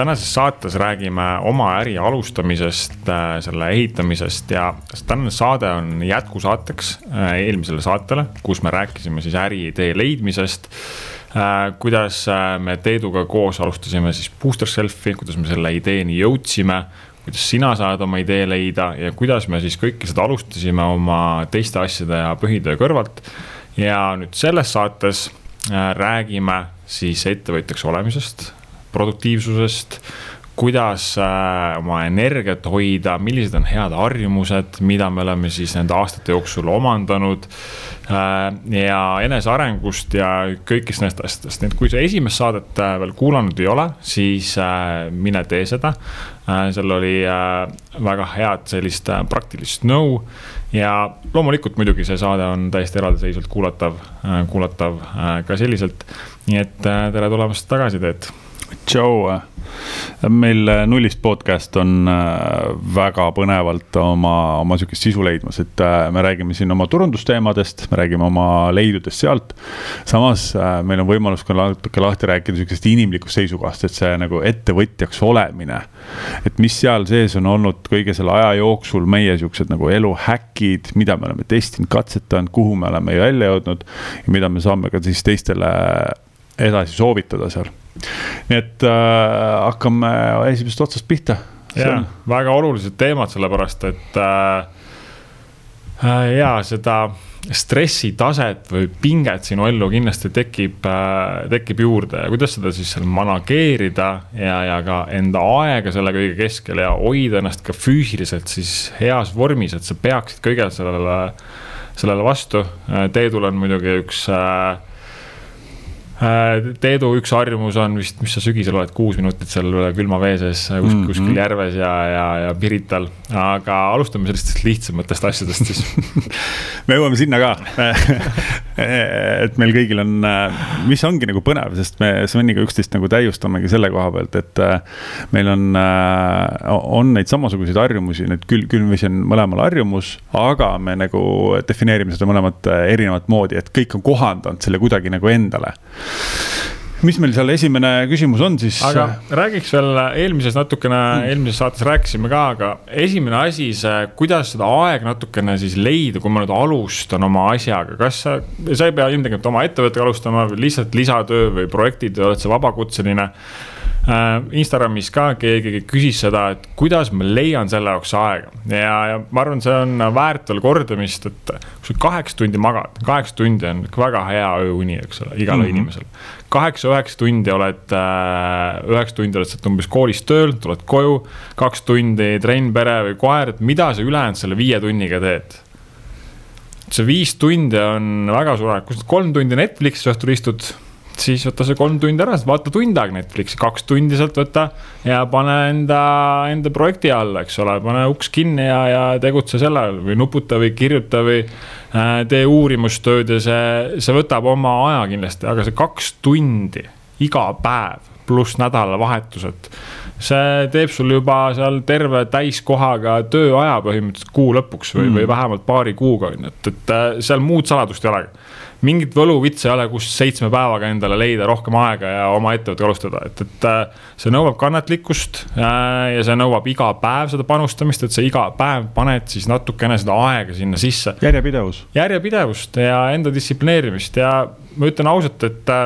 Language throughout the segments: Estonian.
tänases saates räägime oma äri alustamisest, äh, selle ehitamisest ja tänane saade on jätkusaateks äh, eelmisele saatele, kus me rääkisime siis äriidee leidmisest. Äh, kuidas me Teeduga koos alustasime siis Booster Self'i, kuidas me selle ideeni jõudsime kuidas sina saad oma idee leida ja kuidas me siis kõike seda alustasime oma teiste asjade ja põhitöö kõrvalt. ja nüüd selles saates räägime siis ettevõtjaks olemisest produktiivsusest, kuidas äh, oma energiat hoida, millised on head harjumused, mida me oleme siis nende aastate jooksul omandanud. Äh, ja enesearengust ja kõigist nendest asjadest, nii et kui sa esimest saadet äh, veel kuulanud ei ole, siis mine tee seda. seal oli väga head sellist praktilist nõu ja loomulikult muidugi see saade on täiesti eraldiseisvalt kuulatav, kuulatav ka selliselt. nii et tere tulemast tagasi, Teet tšau. meil äh, Nullist podcast on äh, väga põnevalt oma, oma sihukest sisu leidmas, et äh, me räägime siin oma turundusteemadest, me räägime oma leidudest sealt. samas meil on võimalus ka natuke lahti rääkida sihukesest inimlikust seisukohast, et see nagu ettevõtjaks olemine. et mis seal sees on olnud kõige selle aja jooksul meie sihukesed nagu elu häkid, mida me oleme testinud, katsetanud, kuhu me oleme välja jõudnud ja mida me saame ka siis teistele edasi soovitada seal nii et äh, hakkame esimesest otsast pihta. ja, väga olulised teemad, sellepärast et äh, äh, ja seda stressitaset või pinget sinu ellu kindlasti tekib äh,, tekib juurde ja kuidas seda siis seal manageerida ja, ja ka enda aega selle kõige keskel ja hoida ennast ka füüsiliselt siis heas vormis, et sa peaksid kõigele sellele, sellele vastu. Äh, Teedul on muidugi üks Äh, Teedu üks harjumus on vist, mis sa sügisel oled, kuus minutit seal külma vee sees kuskil, mm -hmm. kuskil järves ja, ja, ja Pirital. aga alustame sellistest lihtsamatest asjadest siis me jõuame sinna ka et meil kõigil on, mis ongi nagu põnev, sest me Sveniga üksteist nagu täiustamegi selle koha pealt, et äh, meil on, äh, on neid samasuguseid harjumusi, need küll, mis on mõlemal harjumus, aga me nagu defineerime seda mõlemat erinevat moodi, et kõik on kohandanud selle kuidagi nagu endale mis meil seal esimene küsimus on siis? aga räägiks veel eelmises natukene mm., eelmises saates rääkisime ka, aga esimene asi, see, kuidas seda aega natukene siis leida, kui ma nüüd alustan oma asjaga, kas sa, sa ei pea ilmtingimata oma ettevõttega alustama, lihtsalt lisatöö või projektid, oled sa vabakutseline Instagramis ka keegi küsis seda, et kuidas ma leian selle jaoks aega ja, ja ma arvan, see on väärt veel kordamist, et kui sa kaheksa tundi magad, kaheksa tundi on väga hea ööuni, eks ole, igale mm -hmm. inimesele. kaheksa-üheksa tundi oled, äh, üheksa tundi oled sealt umbes koolist tööl, tuled koju, kaks tundi trenn, pere või koer, et mida sa ülejäänud selle viie tunniga teed see viis tundi on väga suur, kui sa kolm tundi Netflixis õhtul istud siis võta see kolm tundi ära, vaata tund aega Netflixi, kaks tundi sealt võta ja pane enda, enda projekti alla, eks ole, pane uks kinni ja, ja tegutse selle all või nuputa või kirjuta või äh, tee uurimustööd ja see, see võtab oma aja kindlasti, aga see kaks tundi iga päev pluss nädalavahetused see teeb sul juba seal terve täiskohaga tööaja põhimõtteliselt kuu lõpuks või mm., või vähemalt paari kuuga on ju, et, et äh, seal muud saladust ei olegi mingit võluvitsa ei ole, kus seitsme päevaga endale leida rohkem aega ja oma ettevõttega alustada, et, et äh, see nõuab kannatlikkust äh, ja see nõuab iga päev seda panustamist, et sa iga päev paned siis natukene seda aega sinna sisse. järjepidevus. järjepidevust ja enda distsiplineerimist ja ma ütlen ausalt, et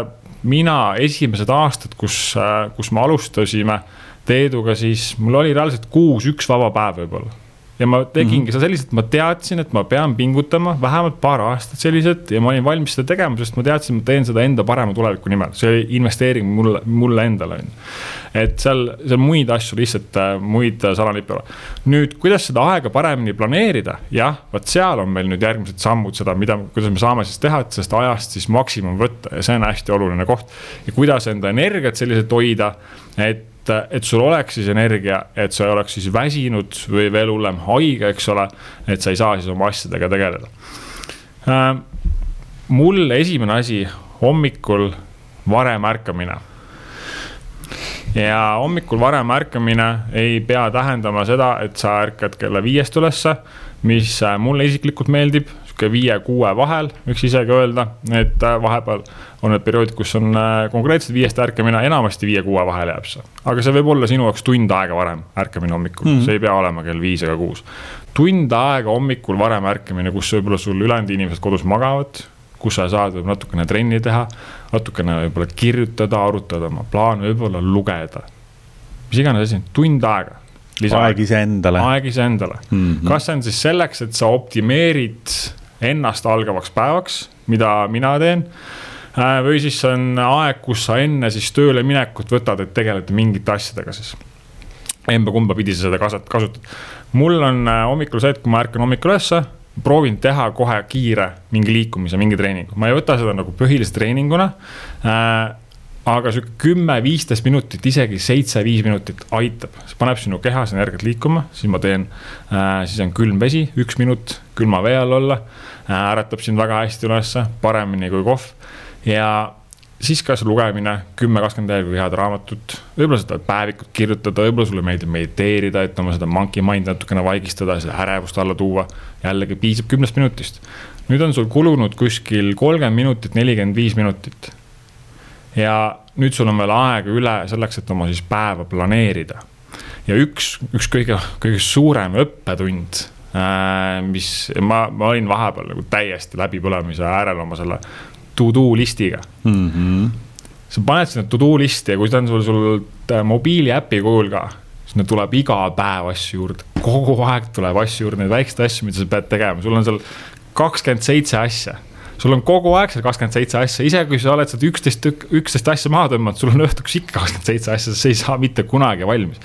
mina esimesed aastad, kus, kus me alustasime Teeduga, siis mul oli reaalselt kuus üks vaba päev võib-olla ja ma tegingi mm -hmm. seda selliselt, ma teadsin, et ma pean pingutama vähemalt paar aastat selliselt ja ma olin valmis seda tegema, sest ma teadsin, et ma teen seda enda parema tuleviku nimel, see oli investeering mulle, mulle endale on ju. et seal, seal muid asju lihtsalt, äh, muid salanippe ei ole. nüüd, kuidas seda aega paremini planeerida, jah, vot seal on meil nüüd järgmised sammud seda, mida, kuidas me saame siis teha, et sellest ajast siis maksimum võtta ja see on hästi oluline koht. ja kuidas enda energiat selliselt hoida, et et, et sul oleks siis energia, et sa ei oleks siis väsinud või veel hullem haige, eks ole. et sa ei saa siis oma asjadega tegeleda äh,. mul esimene asi hommikul varem ärkamine. ja hommikul varem ärkamine ei pea tähendama seda, et sa ärkad kella viiest ülesse mis äh, mulle isiklikult meeldib, sihuke viie-kuue vahel, võiks isegi öelda, et äh, vahepeal on need perioodid, kus on äh, konkreetselt viiest ärkamine, enamasti viie-kuue vahel jääb see. aga see võib olla sinu jaoks tund aega varem ärkamine hommikul mm, -hmm. see ei pea olema kell viis ega kuus. tund aega hommikul varem ärkamine, kus võib-olla sul ülejäänud inimesed kodus magavad kus sa saad võib natukene trenni teha, natukene võib-olla kirjutada, arutada oma plaane, võib-olla lugeda. mis iganes asi, tund aega aeg iseendale. aeg iseendale mm, -hmm. kas see on siis selleks, et sa optimeerid ennast algavaks päevaks, mida mina teen äh, või siis on aeg, kus sa enne siis tööle minekut võtad, et tegeleda mingite asjadega siis. emba-kumba pidi sa seda kasutad. mul on äh, hommikul see, et kui ma ärkan hommikul ülesse, proovin teha kohe kiire mingi liikumise, mingi treeningu, ma ei võta seda nagu põhilise treeninguna äh, aga sihuke kümme-viisteist minutit, isegi seitse-viis minutit aitab, see paneb sinu kehas energiat liikuma, siis ma teen äh,, siis on külm vesi, üks minut külma vee all olla äh,. äratab sind väga hästi ülesse, paremini kui kohv ja siis kas lugemine, kümme, kakskümmend lehekülge head raamatut, võib-olla sa tahad päevikut kirjutada, võib-olla sulle meeldib mediteerida, et oma seda monkey mind'i natukene vaigistada, seda ärevust alla tuua. jällegi piisab kümnest minutist. nüüd on sul kulunud kuskil kolmkümmend minutit, nelikümmend viis minutit ja nüüd sul on veel aega üle selleks, et oma siis päeva planeerida. ja üks, üks kõige, kõige suurem õppetund äh,, mis ma, ma olin vahepeal nagu täiesti läbipõlemise äärel oma selle to do listiga mm. -hmm. sa paned sinna to do listi ja kui see on sul, sul äh, mobiiliäpi kujul ka, sinna tuleb iga päev asju juurde, kogu aeg tuleb asju juurde, neid väikseid asju, mida sa pead tegema, sul on seal kakskümmend seitse asja sul on kogu aeg seal kakskümmend seitse asja, isegi kui sa oled sealt üksteist, üksteist asja maha tõmmanud, sul on õhtuks ikka kakskümmend seitse asja, sa ei saa mitte kunagi valmis.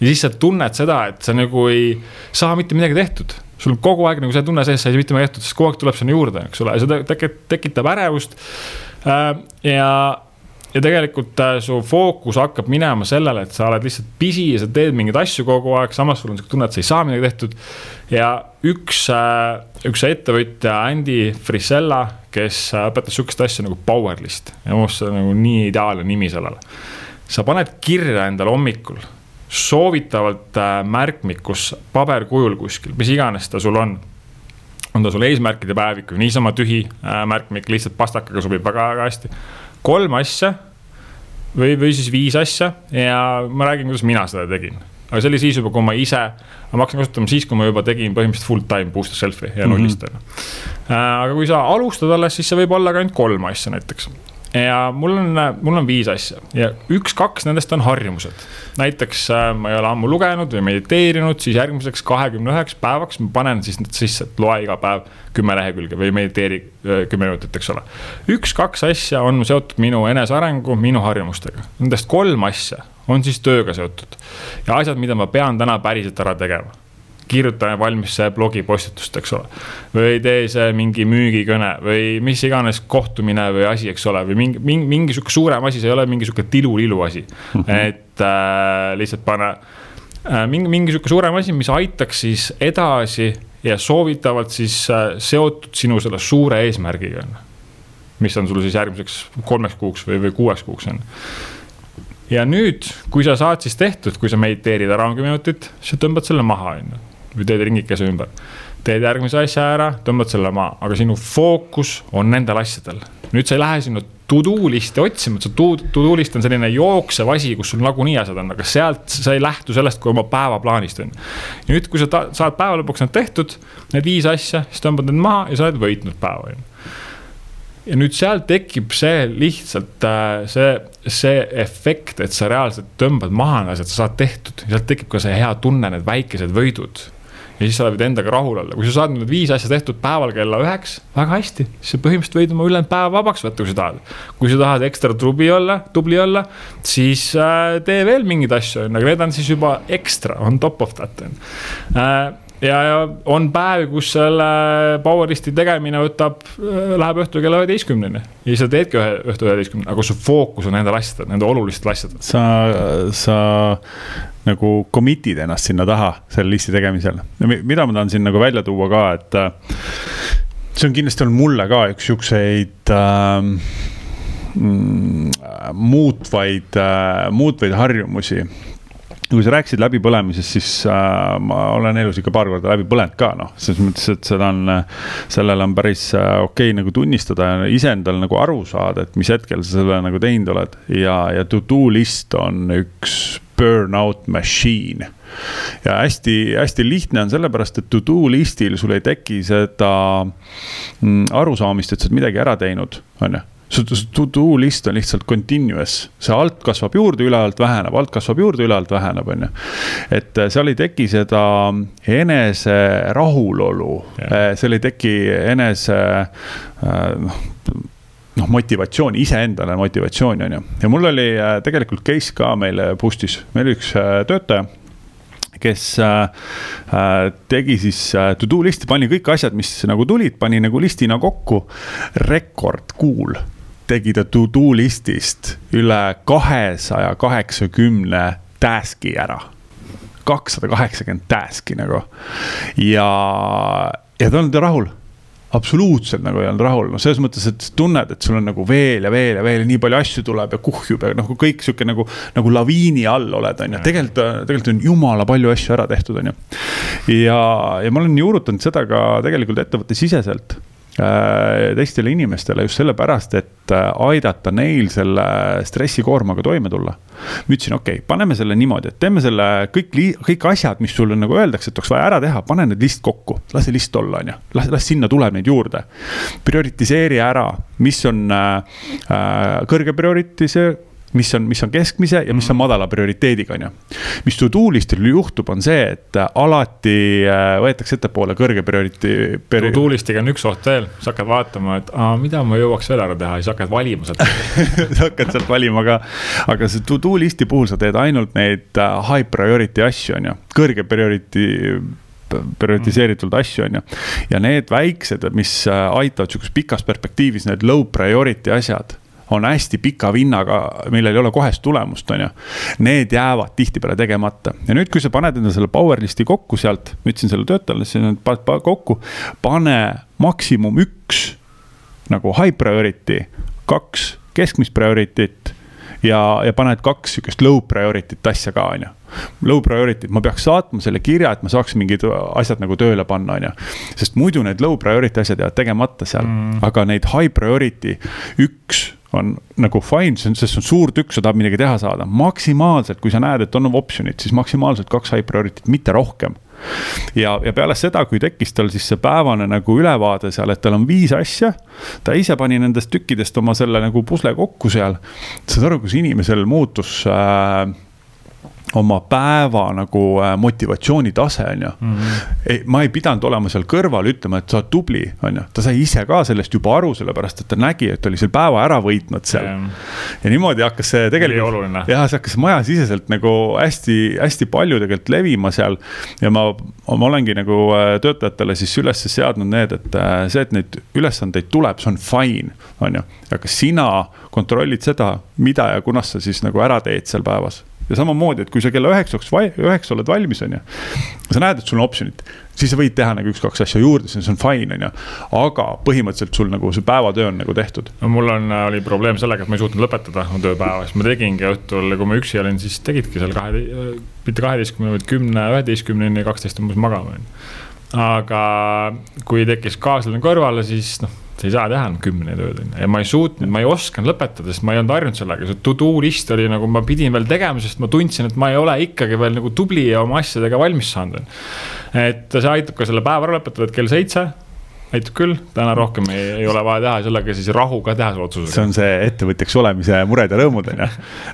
ja siis sa tunned seda, et sa nagu ei saa mitte midagi tehtud sul on kogu aeg nagu see tunne sees, sa ei saa mitte midagi tehtud, sest kogu aeg tuleb sinna juurde, eks ole, see tekitab ärevust. Äh, ja ja tegelikult äh, su fookus hakkab minema sellele, et sa oled lihtsalt pisi ja sa teed mingeid asju kogu aeg, samas sul on sihuke tunne, et sa ei saa midagi tehtud. ja üks, äh, üks ettevõtja, Andy Frisella, kes äh, õpetas sihukest asja nagu powerlist ja minu arust see on nagu nii ideaalne nimi sellele. sa paned kirja endale hommikul soovitavalt märkmikus paberkujul kuskil, mis iganes ta sul on on ta sul eesmärkide päevik või niisama tühi märkmik, lihtsalt pastakaga sobib väga-väga hästi kolm asja või, või siis viis asja ja ma räägin, kuidas mina seda tegin. aga see oli siis juba, kui ma ise, ma hakkasin kasutama siis, kui ma juba tegin põhimõtteliselt full time booster self'i ja nullist on ju. aga kui sa alustad alles, siis see võib olla ka ainult kolm asja näiteks ja mul on, mul on viis asja ja üks-kaks nendest on harjumused. näiteks äh, ma ei ole ammu lugenud või mediteerinud, siis järgmiseks kahekümne üheks päevaks ma panen siis need sisse, et loe iga päev kümme lehekülge või mediteeri äh, kümme minutit, eks ole. üks-kaks asja on seotud minu enesearengu, minu harjumustega, nendest kolm asja on siis tööga seotud ja asjad, mida ma pean täna päriselt ära tegema kirjutame valmis see blogipostitust, eks ole. või tee see mingi müügikõne või mis iganes kohtumine või asi, eks ole, või mingi, mingi, mingi sihuke suurem asi, see ei ole mingi sihuke tilu-lilu asi mm. -hmm. et äh, lihtsalt pane äh, mingi, mingi sihuke suurem asi, mis aitaks siis edasi ja soovitavalt siis äh, seotud sinu selle suure eesmärgiga. mis on sul siis järgmiseks kolmeks kuuks või, või kuueks kuuks on ja nüüd, kui sa saad siis tehtud, kui sa mediteerid ära kümme minutit, sa tõmbad selle maha, on ju või teed ringikese ümber. teed järgmise asja ära, tõmbad selle maha, aga sinu fookus on nendel asjadel. nüüd sa ei lähe sinna to do list'i otsima, et see to, to do list on selline jooksev asi, kus sul nagunii asjad on, aga sealt sa ei lähtu sellest kui oma päevaplaanist on ju. nüüd, kui sa ta, saad päeva lõpuks need tehtud, need viis asja, siis tõmbad need maha ja sa oled võitnud päeva on ju ja nüüd seal tekib see lihtsalt äh, see, see efekt, et sa reaalselt tõmbad maha need asjad, sa saad tehtud, sealt tekib ka see hea tunne, need väikesed võidud ja siis sa võid endaga rahul olla, kui sa saad need viis asja tehtud päeval kella üheks, väga hästi, siis sa põhimõtteliselt võid oma ülejäänud päeva vabaks võtta, kui sa tahad. kui sa tahad ekstra tubli olla, tubli olla, siis äh, tee veel mingeid asju, on ju, aga need on siis juba ekstra, on top of that on. Äh, ja, ja on päevi, kus selle powerlisti tegemine võtab, äh, läheb õhtul kella üheteistkümneni. ja siis sa teedki ühe, õhtul üheteistkümneni, aga su fookus on nendel asjadel, nende olulistel asjadel. sa, sa nagu commit'id ennast sinna taha selle listi tegemisel. mida ma tahan siin nagu välja tuua ka, et äh, see on kindlasti olnud mulle ka üks siukseid äh, muutvaid äh,, muutvaid harjumusi kui sa rääkisid läbipõlemisest, siis äh, ma olen elus ikka paar korda läbi põlenud ka noh, selles mõttes, et seda on, sellele on päris äh, okei okay, nagu tunnistada ja iseendal nagu aru saada, et mis hetkel sa selle nagu teinud oled. ja, ja to do list on üks burnout machine. ja hästi-hästi lihtne on sellepärast, et to do list'il sul ei teki seda mm, arusaamist, et sa oled midagi ära teinud, on ju su to-do list on lihtsalt continuous, see alt kasvab juurde, ülevalt väheneb, alt kasvab juurde, ülevalt väheneb, on ju. et äh, seal ei teki seda enese rahulolu, äh, seal ei teki enese äh, noh noh, motivatsiooni, iseendale motivatsiooni, on ju. ja mul oli tegelikult case ka meil Boost'is, meil oli üks töötaja kes tegi siis to do list'i, pani kõik asjad, mis nagu tulid, pani nagu listina kokku. rekordkuul tegi ta to-do list'ist üle kahesaja kaheksakümne task'i ära. kakssada kaheksakümmend task'i nagu ja, ja ta olnud rahul absoluutselt nagu ei olnud rahul, noh, selles mõttes, et tunned, et sul on nagu veel ja veel ja veel ja nii palju asju tuleb ja kuhjub ja noh, kõik sihuke nagu, nagu laviini all oled, on ju. tegelikult, tegelikult on jumala palju asju ära tehtud, on ju. ja, ja ma olen juurutanud seda ka tegelikult ettevõttesiseselt teistele inimestele just sellepärast, et äh, aidata neil selle stressikoormaga toime tulla. ma ütlesin, okei okay,, paneme selle niimoodi, et teeme selle kõik, kõik asjad, mis sulle nagu öeldakse, et oleks vaja ära teha, pane need list kokku, lase list olla, on ju. las, las sinna tuleb neid juurde. prioritiseeri ära, mis on äh, äh kõrge prioritiseer mis on, mis on keskmise ja mis on mhm. madala prioriteediga, on ju. mis to-do list'il juhtub, on see, et alati äh, võetakse ettepoole kõrge prioriteedi peri.... To-do list'iga on üks oht veel, sa hakkad vaatama, et aa, mida ma jõuaks veel ära teha ja siis hakkad valima sealt sa hakkad sealt valima ka, aga see to-do list'i puhul sa teed ainult neid äh, high priority asju, on ju, kõrge priority prioritiseeritult asju, on ju. ja need väiksed, mis äh, aitavad sihukeses pikas perspektiivis, need low priority asjad on hästi pika vinnaga, millel ei ole kohest tulemust, on ju. Need jäävad tihtipeale tegemata ja nüüd, kui sa paned enda selle power list'i kokku sealt, ma ütlesin sellele töötajale, siin paned kokku, pane maksimum üks nagu high priority, kaks keskmist priority't ja, ja paned kaks sihukest low priority't asja ka, on ju. Low priority't, ma peaks saatma selle kirja, et ma saaks mingid asjad nagu tööle panna, on ju. sest muidu need low priority asjad jäävad tegemata seal mm., aga neid high priority üks on nagu fine, sest see on suur tükk, sa tahad midagi teha saada, maksimaalselt, kui sa näed, et on optsioonid, siis maksimaalselt kaks high priority't, mitte rohkem. ja, ja peale seda, kui tekkis tal siis see päevane nagu ülevaade seal, et tal on viis asja. ta ise pani nendest tükkidest oma selle nagu pusle kokku seal. saad aru, kus inimesel muutus äh, oma päeva nagu äh, motivatsioonitase, on ju. -hmm. ma ei pidanud olema seal kõrval ütlema, et sa oled tubli, on ju, ta sai ise ka sellest juba aru, sellepärast et ta nägi, et oli selle päeva ära võitnud seal yeah.. ja niimoodi hakkas see tegelikult, jah, see hakkas majasiseselt nagu hästi-hästi palju tegelikult levima seal. ja ma, ma olengi nagu äh, töötajatele siis üles seadnud need, et äh, see, et neid ülesandeid tuleb, see on fine, on ju. aga sina kontrollid seda, mida ja kunas sa siis nagu ära teed seal päevas ja samamoodi, et kui sa kella üheksaks, üheksa oled valmis, on ju. sa näed, et sul on optsioonid, siis sa võid teha nagu üks-kaks asja juurde, see on fine, on ju. aga põhimõtteliselt sul nagu see päevatöö on nagu tehtud. no mul on, äh, oli probleem sellega, et ma ei suutnud lõpetada oma tööpäeva, siis ma tegingi õhtul, kui ma üksi olin, siis tegidki seal kahe, mitte kaheteistkümne, vaid kümne, üheteistkümneni, kaksteist umbes magama, on ju aga kui tekkis kaaslane kõrvale, siis noh, sa ei saa teha enam kümneid öötunde ja ma ei suutnud, ma ei osanud lõpetada, sest ma ei olnud harjunud sellega, see to-do list oli nagu ma pidin veel tegema, sest ma tundsin, et ma ei ole ikkagi veel nagu tubli ja oma asjadega valmis saanud. et see aitab ka selle päeva ära lõpetada, et kell seitse aitab küll, täna rohkem ei, ei ole vaja teha, sellega siis rahuga teha see otsus. see on see ettevõtjaks olemise mured ja rõõmud on ju.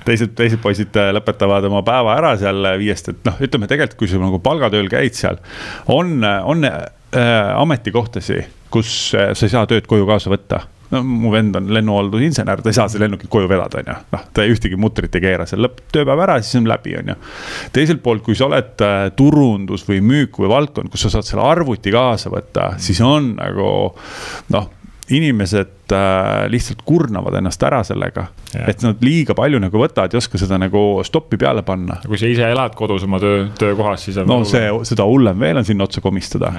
teised, teised poisid lõpetavad oma päeva ära seal viiest, et noh, ütleme tegelikult, kui sa nagu palgatööl käid seal, on, on äh, ametikohtasi kus äh, sa ei saa tööd koju kaasa võtta no mu vend on lennuhaldusinsener, ta ei saa seda lennukit koju vedada, on ju. noh, ta ühtegi mutrit ei keera, seal lõpeb tööpäev ära, siis on läbi, on ju. teiselt poolt, kui sa oled äh, turundus või müük või valdkond, kus sa saad selle arvuti kaasa võtta, siis on nagu noh inimesed äh, lihtsalt kurnavad ennast ära sellega. et nad liiga palju nagu võtavad, ei oska seda nagu stoppi peale panna. kui sa ise elad kodus oma töö, töökohas, siis on. no nagu see, seda hullem veel on sinna otsa komistada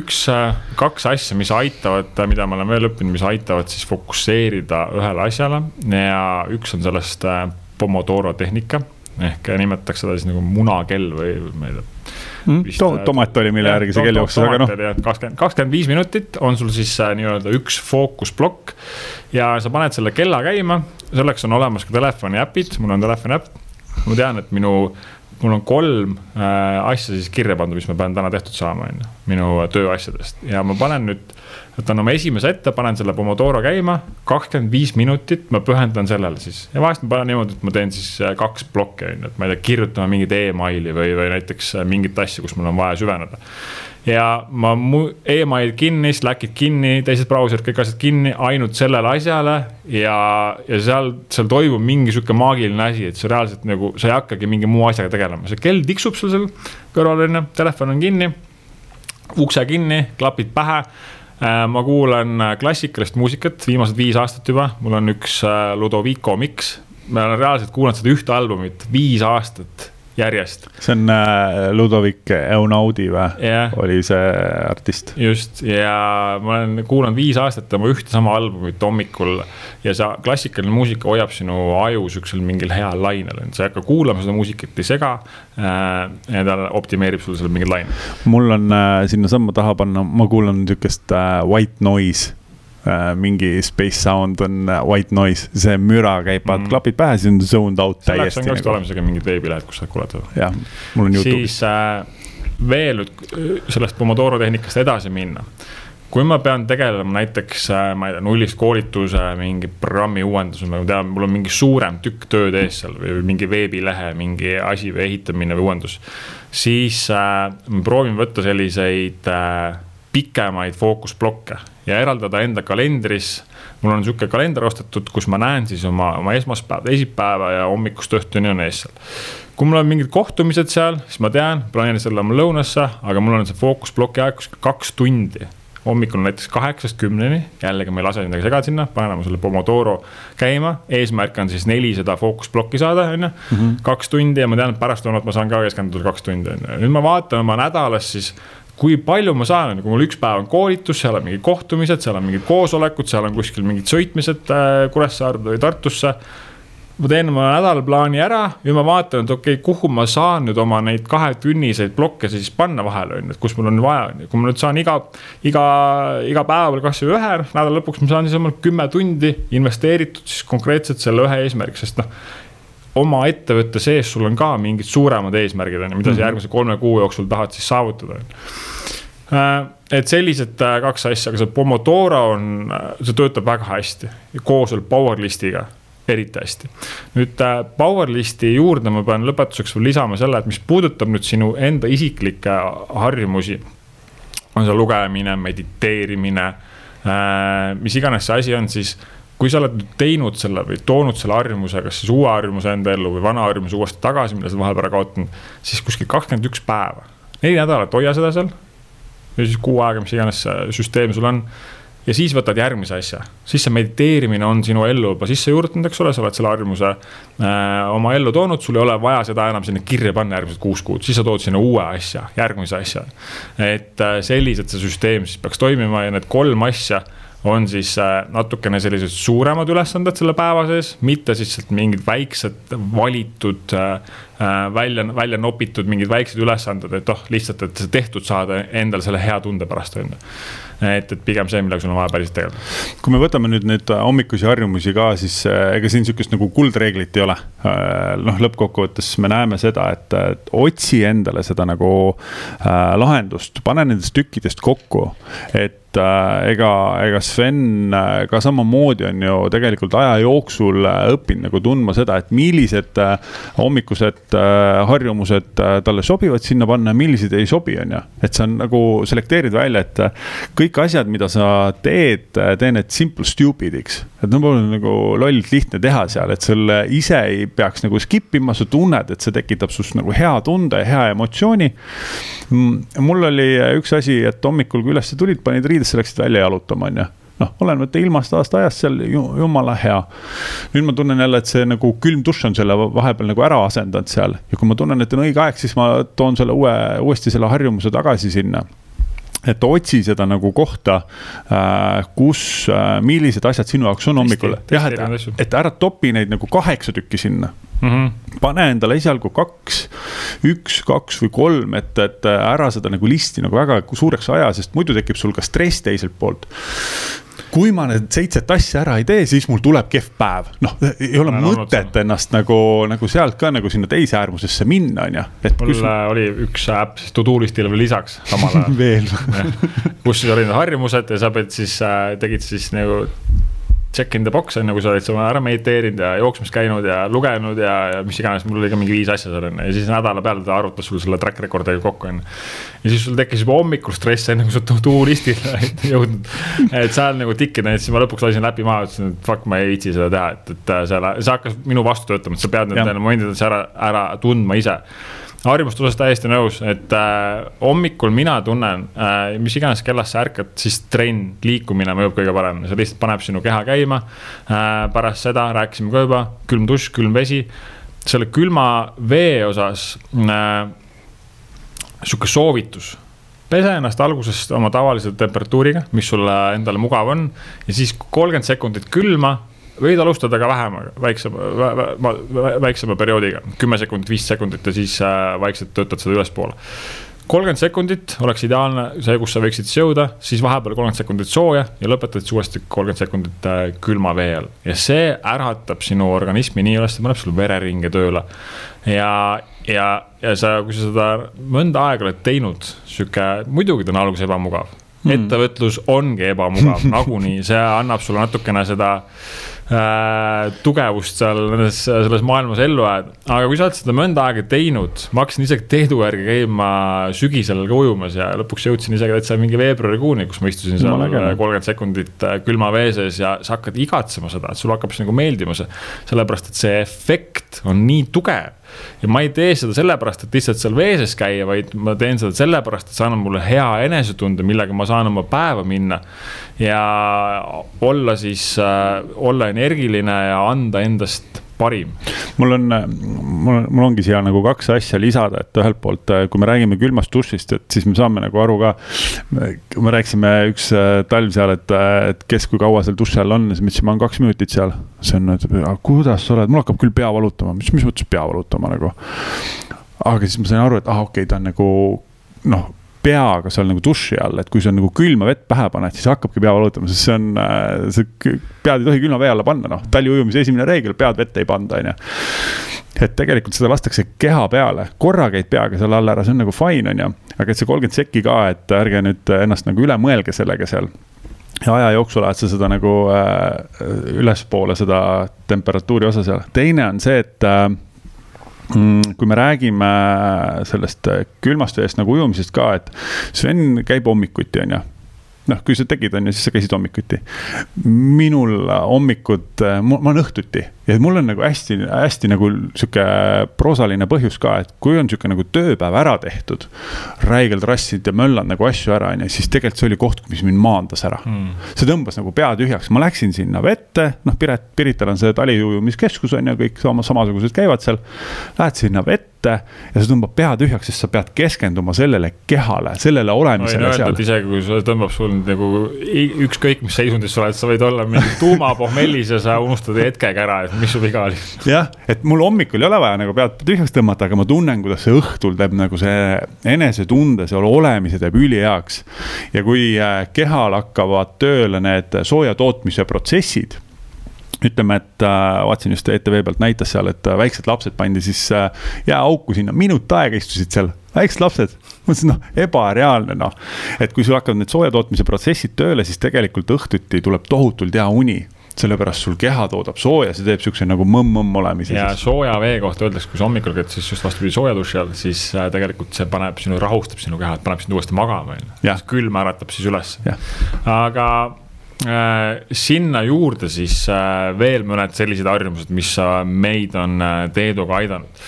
üks, äh, kaks asja, mis aitavad, mida ma olen veel õppinud, mis aitavad siis fokusseerida ühele asjale ja üks on sellest äh, Pomodoro tehnika ehk nimetatakse seda siis nagu munakell või ma ei tea mm,. To tomat oli, mille järgi see kell jooksis, aga noh. kakskümmend, kakskümmend viis minutit on sul siis äh, nii-öelda üks fookusplokk ja sa paned selle kella käima, selleks on olemas ka telefoni äpid, mul on telefoni äpp. ma tean, et minu mul on kolm äh, asja siis kirja pandud, mis ma pean täna tehtud saama, on ju, minu tööasjadest ja ma panen nüüd, võtan oma esimese ette, panen selle Pomodoro käima, kakskümmend viis minutit ma pühendan sellele siis. ja vahest ma panen niimoodi, et ma teen siis äh, kaks plokki, on ju, et ma ei tea, kirjutama mingit emaili või, või näiteks äh, mingit asja, kus mul on vaja süveneda ja ma email kinni, Slackid kinni, teised brauserid, kõik asjad kinni, ainult sellele asjale. ja, ja seal, seal toimub mingi sihuke maagiline asi, et sa reaalselt nagu, sa ei hakkagi mingi muu asjaga tegelema, see kell tiksub sul seal kõrval on ju, telefon on kinni. ukse kinni, klapid pähe äh, ma kuulan klassikalist muusikat viimased viis aastat juba, mul on üks äh, Ludovico Mix. ma olen reaalselt kuulanud seda ühte albumit viis aastat järjest. see on äh, Ludovic Eunaudi või yeah., oli see artist? just ja ma olen kuulanud viis aastat tema ühte sama albumit hommikul. ja see klassikaline muusika hoiab sinu aju siuksel mingil heal lainel, sa ei hakka kuulama seda muusikat, ei sega äh,. ja ta optimeerib sulle seal mingit laine. mul on äh, sinnasamma taha panna, ma kuulan sihukest äh, white noise mingi space sound on äh, white noise, see müra käib mm., klapid pähe, siis on zoned out täiesti. selleks on ka nagu. olemas aga mingid veebilehed, kus saad kuulata. jah, mul on Youtube'is. siis äh, veel äh, sellest Pomodoro tehnikast edasi minna kui ma pean tegelema näiteks, ma ei tea, nullist koolituse, mingi programmi uuendusega, ma tean, mul on mingi suurem tükk tööd ees seal või mingi veebilehe mingi asi või ehitamine või uuendus. siis äh, ma proovin võtta selliseid äh, pikemaid fookusblokke ja eraldada enda kalendris. mul on sihuke kalender ostetud, kus ma näen siis oma, oma esmaspäeva, teisipäeva ja hommikust õhtuni on ees seal. kui mul on mingid kohtumised seal, siis ma tean, planeerin selle oma lõunasse, aga mul on see fookusploki aeg kuskil kaks tundi hommikul näiteks kaheksast kümneni, jällegi ma ei lase midagi segada sinna, paneme selle Pomodoro käima, eesmärk on siis nelisada fookusplokki saada, on ju. Mhm. kaks tundi ja ma tean, et pärastlõunat ma saan ka keskenduda kaks tundi, on ju, nüüd ma vaatan oma nädalas siis kui palju ma saan, kui mul üks päev on koolitus, seal on mingid kohtumised, seal on mingid koosolekud, seal on kuskil mingid sõitmised äh, Kuressaarde või Tartusse. ma teen oma nädalaplaani ära ja ma vaatan, et okei okay,, kuhu ma saan nüüd oma neid kahetunniseid blokke siis panna vahele, on ju, et kus mul on vaja, on ju, kui ma nüüd saan iga, iga, iga päeval kasvõi ühe, nädala lõpuks ma saan siis oma kümme tundi investeeritud siis konkreetselt selle ühe eesmärgi, sest noh oma ettevõtte sees sul on ka mingid suuremad eesmärgid on ju, mida sa mhm. järgmise kolme kuu jooksul tahad siis saavutada. Äh, et sellised äh, kaks asja, aga see Pomodoro on, äh, see töötab väga hästi koos veel Powerlistiga eriti hästi. nüüd Powerlisti juurde ma pean lõpetuseks veel lisama selle, et mis puudutab nüüd sinu enda isiklikke harjumusi. on see lugemine, mediteerimine, mis iganes see asi on, siis kui sa oled teinud selle või toonud selle harjumuse, kas siis uue harjumuse enda ellu või vana harjumuse uuesti tagasi, mille sa vahepeal ära kaotanud, siis kuskil kakskümmend üks päeva, neli nädalat hoia seda seal. ja siis kuu aega, mis iganes see süsteem sul on. ja siis võtad järgmise asja, siis see mediteerimine on sinu ellu juba sisse juurdunud, eks ole, sa oled selle harjumuse äh, oma ellu toonud, sul ei ole vaja seda enam sinna kirja panna järgmised kuus kuud, siis sa tood sinna uue asja, järgmise asja. et äh, selliselt see süsteem siis peaks toimima ja need kolm asja on siis äh, natukene sellised suuremad ülesanded selle päeva sees, mitte siis mingid väiksed valitud, äh, äh, välja, välja nopitud mingid väiksed ülesanded, et oh, lihtsalt, et tehtud saada endale selle hea tunde pärast, on ju et, et pigem see, millega sul on vaja päriselt tegeleda. kui me võtame nüüd neid hommikusi harjumusi ka, siis ega siin sihukest nagu kuldreeglit ei ole. noh, lõppkokkuvõttes me näeme seda, et, otsi endale seda nagu lahendust, pane nendest tükkidest kokku, et ega, ega Sven äh, ka samamoodi on ju tegelikult aja jooksul äh, õppinud nagu tundma seda, et millised hommikused harjumused talle sobivad sinna panna ja millised ei sobi, on ju. et sa nagu selekteerid välja, et kõik asjad, mida sa teed, tee need simple stupid'iks. et no pole nagu lollilt lihtne teha seal, et sul ise ei peaks nagu skip ima, sa tunned, et see tekitab sinust nagu hea tunde hea emotsiooni. Mm, mul oli üks asi, et hommikul, kui üles tulid, panid riided riidesse, läksid välja jalutama, on ju. noh, olenemata ilmast, aasta ajast seal jumala hea. nüüd ma tunnen jälle, et see nagu külm dušš on selle vahepeal nagu ära asendanud seal. ja kui ma tunnen, et on õige aeg, siis ma toon selle uue, uuesti selle harjumuse tagasi sinna et otsi seda nagu kohta, kus, millised asjad sinu jaoks on hommikul. jah, et, et ära topi neid nagu kaheksa tükki sinna mm. -hmm. pane endale esialgu kaks, üks, kaks või kolm, et, et ära seda nagu listi nagu väga suureks aja, sest muidu tekib sul ka stress teiselt poolt kui ma need seitset asja ära ei tee, siis mul tuleb kehv päev. noh, ei ole no, mõtet ennast nagu, nagu sealt ka nagu sinna teise äärmusesse minna, on ju. mul sul... oli üks äpp siis to do list'ile veel lisaks samal ajal veel kus siis olid need harjumused ja sa pead siis äh,, tegid siis nagu check in the box on ju, kui sa oled seal ära mediteerinud ja jooksmas käinud ja lugenud ja, ja mis iganes, mul oli ka mingi viis asja seal on ju ja siis nädala peale ta arvutas sul selle track record'iga kokku on ju. ja siis sul tekkis juba hommikul stress, enne kui sa to-do list'ile jõudnud. et seal nagu tikkida, et siis ma lõpuks lasin läpi maha, ütlesin, et fuck, ma ei viitsi seda teha, et, et seal, see hakkas minu vastu töötama, et sa pead need momendid ära, ära tundma ise harjumuste osas täiesti nõus, et äh, hommikul mina tunnen äh,, mis iganes kellast sa ärkad, siis trenn, liikumine mõjub kõige parem, see lihtsalt paneb sinu keha käima äh,. pärast seda rääkisime ka juba, külm dušš, külm vesi. selle külma vee osas äh, sihuke soovitus pese ennast alguses oma tavalise temperatuuriga, mis sulle endale mugav on ja siis kolmkümmend sekundit külma võid alustada ka vähemaga, väiksema, väiksema perioodiga, kümme sekundit, viis sekundit ja siis äh, vaikselt töötad seda ülespoole kolmkümmend sekundit oleks ideaalne see, kus sa võiksid jõuda, siis vahepeal kolmkümmend sekundit sooja ja lõpetad siis uuesti kolmkümmend sekundit äh, külma vee all. ja see äratab sinu organismi nii üles, paneb sul vereringe tööle. ja, ja, ja sa, kui sa seda mõnda aega oled teinud, sihuke, muidugi ta on alguses ebamugav mm.. ettevõtlus ongi ebamugav nagunii, see annab sulle natukene seda tugevust seal nendes, selles maailmas ellu ajada. aga kui sa oled seda mõnda aega teinud, ma hakkasin isegi Teedu järgi käima sügisel ka ujumas ja lõpuks jõudsin isegi täitsa mingi veebruarikuuni, kus ma istusin seal kolmkümmend sekundit äh, külma vee sees ja sa hakkad igatsema seda, et sulle hakkab see nagu meeldima see. sellepärast, et see efekt on nii tugev ja ma ei tee seda sellepärast, et lihtsalt seal vee sees käia, vaid ma teen seda sellepärast, et see annab mulle hea enesetunde, millega ma saan oma päeva minna. ja olla siis äh,, olla energiline ja anda endast parim. mul on, mul, mul ongi siia nagu kaks asja lisada, et ühelt poolt, kui me räägime külmast dušist, et siis me saame nagu aru ka. kui me rääkisime üks äh, talv seal, et, et kes kui kaua seal duši all on, siis ma ütlesin, ma olen kaks minutit seal. see on, et kuidas sa oled, mul hakkab küll pea valutama, mis, mis mõttes pea valutama nagu. aga siis ma sain aru, et ah, okei okay,, ta on nagu noh peaga seal nagu duši all, et kui sa nagu külma vett pähe paned, siis hakkabki pea valutama, sest see on, äh, see pead ei tohi külma vee alla panna, noh, taliujumise esimene reegel, pead vette ei panda, on ju. et tegelikult seda lastakse keha peale, korra käid peaga seal all ära, see on nagu fine, on ju, aga et see kolmkümmend sekki ka, et ärge nüüd ennast nagu üle mõelge sellega seal. Ja aja jooksul ajad sa seda nagu äh, ülespoole, seda temperatuuri osa seal, teine on see, et äh, kui me räägime sellest külmast veest nagu ujumisest ka, et Sven käib hommikuti, on ju noh, kui sa tegid, on ju, siis sa käisid hommikuti. minul hommikud, ma olen õhtuti ja mul on nagu hästi-hästi nagu sihuke proosaline põhjus ka, et kui on sihuke nagu tööpäev ära tehtud. räigelt rassinud ja möllanud nagu asju ära, on ju, siis tegelikult see oli koht, mis mind maandas ära mm.. see tõmbas nagu pea tühjaks, ma läksin sinna vette, noh, Piret, Pirital on see taliujumiskeskus on ju, kõik sama, samasugused käivad seal. Lähed sinna vette ette ja see tõmbab pea tühjaks, sest sa pead keskenduma sellele kehale, sellele olemisele no, seal. isegi kui see tõmbab sul nagu ükskõik mis seisundis sa oled, sa võid olla mingi tuumapohmellis ja sa unustad hetkega ära, et mis sul viga oli. jah, et mul hommikul ei ole vaja nagu pead tühjaks tõmmata, aga ma tunnen, kuidas see õhtul teeb nagu see enesetunde, seal olemise teeb üliheaks. ja kui äh, kehal hakkavad tööle need sooja tootmise protsessid ütleme, et äh, vaatasin just ETV pealt näitas seal, et äh, väiksed lapsed pandi siis äh, jääauku sinna, minut aega istusid seal, väiksed lapsed. mõtlesin, noh, ebareaalne noh. et kui sul hakkavad need soojatootmise protsessid tööle, siis tegelikult õhtuti tuleb tohutult hea uni sellepärast sul keha toodab sooja, see teeb siukse nagu mõmm-mõmm olemise. ja siis. sooja vee kohta öeldakse, kui sa hommikul käid, siis just vastupidi sooja duši all, siis tegelikult see paneb sinu, rahustab sinu keha, paneb sind uuesti magama, on ju. külm äratab siis üles. aga Äh, sinna juurde siis äh, veel mõned sellised harjumused, mis äh, meid on Teeduga aidanud.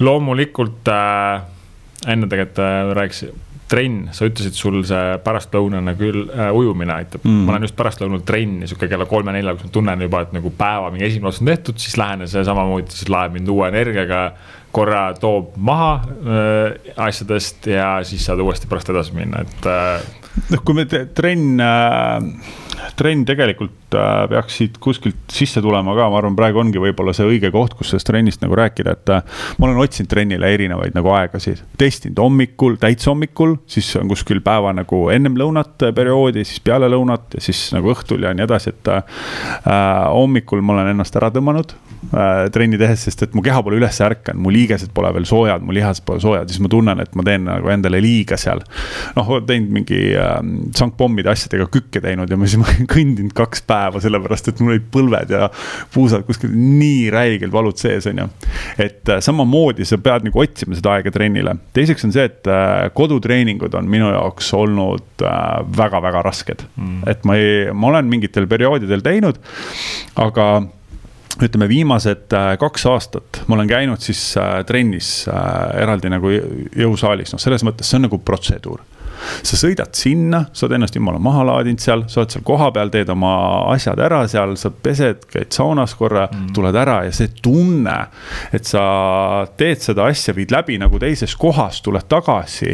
loomulikult enne tegelikult rääkisin trenn, sa ütlesid, sul see pärastlõunane küll äh, ujumine aitab mm. ma olen just pärastlõunal trenni sihuke kella kolme-nelja, kus ma tunnen juba, et nagu päeva mingi esimene osa on tehtud, siis lähen ja see samamoodi siis laeb mind uue energiaga. korra toob maha äh, asjadest ja siis saad uuesti pärast edasi minna, et äh, noh, kui me trenn äh trenn tegelikult äh, peaks siit kuskilt sisse tulema ka, ma arvan, praegu ongi võib-olla see õige koht, kus sellest trennist nagu rääkida, et äh, ma olen otsinud trennile erinevaid nagu aegasid. testinud hommikul, täitsa hommikul, siis on kuskil päeva nagu ennem lõunat perioodi, siis peale lõunat ja siis nagu õhtul ja nii edasi, et äh, hommikul ma olen ennast ära tõmmanud trenni tehes, sest et mu keha pole üles ärkanud, mu liigesed pole veel soojad, mu lihased pole soojad, siis ma tunnen, et ma teen nagu endale liiga seal. noh, teinud mingi äh, sangpommide asjadega kükke teinud ja ma siis ma kõndinud kaks päeva, sellepärast et mul olid põlved ja puusad kuskil nii räigelt valud sees, on ju. et äh, samamoodi sa pead nagu otsima seda aega trennile. teiseks on see, et äh, kodutreeningud on minu jaoks olnud väga-väga rasked mm.. et ma ei, ma olen mingitel perioodidel teinud, aga ütleme, viimased kaks aastat ma olen käinud siis trennis eraldi nagu jõusaalis, noh, selles mõttes see on nagu protseduur sa sõidad sinna, sa oled ennast jumala maha laadinud seal, sa oled seal kohapeal, teed oma asjad ära seal, sa pesed, käid saunas korra mm., tuled ära ja see tunne, et sa teed seda asja, viid läbi nagu teises kohas, tuled tagasi.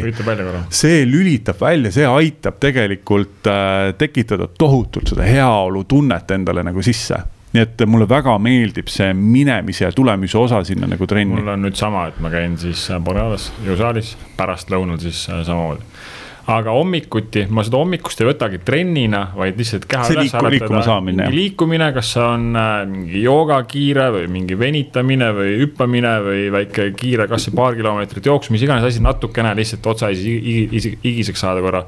see lülitab välja, see aitab tegelikult äh, tekitada tohutult seda heaolutunnet endale nagu sisse nii et mulle väga meeldib see minemise ja tulemise osa sinna nagu trenni. mul on nüüd sama, et ma käin siis Borealas jõusaalis, pärastlõunal siis äh, samamoodi aga hommikuti ma seda hommikust ei võtagi trennina, vaid lihtsalt keha üles liiku, äratada. liikumine, kas see on äh, mingi joogakiire või mingi venitamine või hüppamine või väike kiire, kasvõi paar kilomeetrit jooksu, mis iganes asi, natukene lihtsalt otsaisi higiseks saada korra.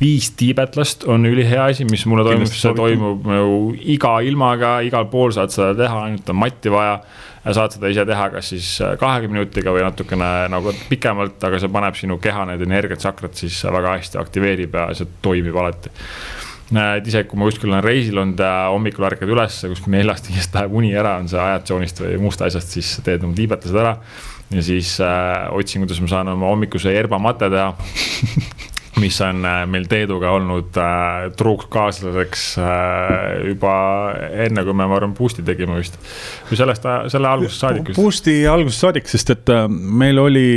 viis tiibetlast on ülihea asi, mis mulle toimub, see toimub nagu iga ilmaga, igal pool saad seda teha, ainult on matti vaja saad seda ise teha, kas siis äh, kahekümne minutiga või natukene nagu pikemalt, aga see paneb sinu keha need energiatsakrat siis väga hästi aktiveerib ja see toimib alati et isegi kui ma kuskil olen reisil olnud ja hommikul ärkad üles, kuskil neljast viiest läheb uni ära, on see ajatsoonist või muust asjast, siis teed oma tiibetused ära. ja siis äh, otsin, kuidas ma saan oma hommikuse erbamate teha mis on äh, meil Teeduga olnud äh, truuks kaaslaseks äh, juba enne, kui me, ma arvan, Boost'i tegime vist. või sellest, selle algusest saadik vist. Boost'i algusest saadik, sest et äh, meil oli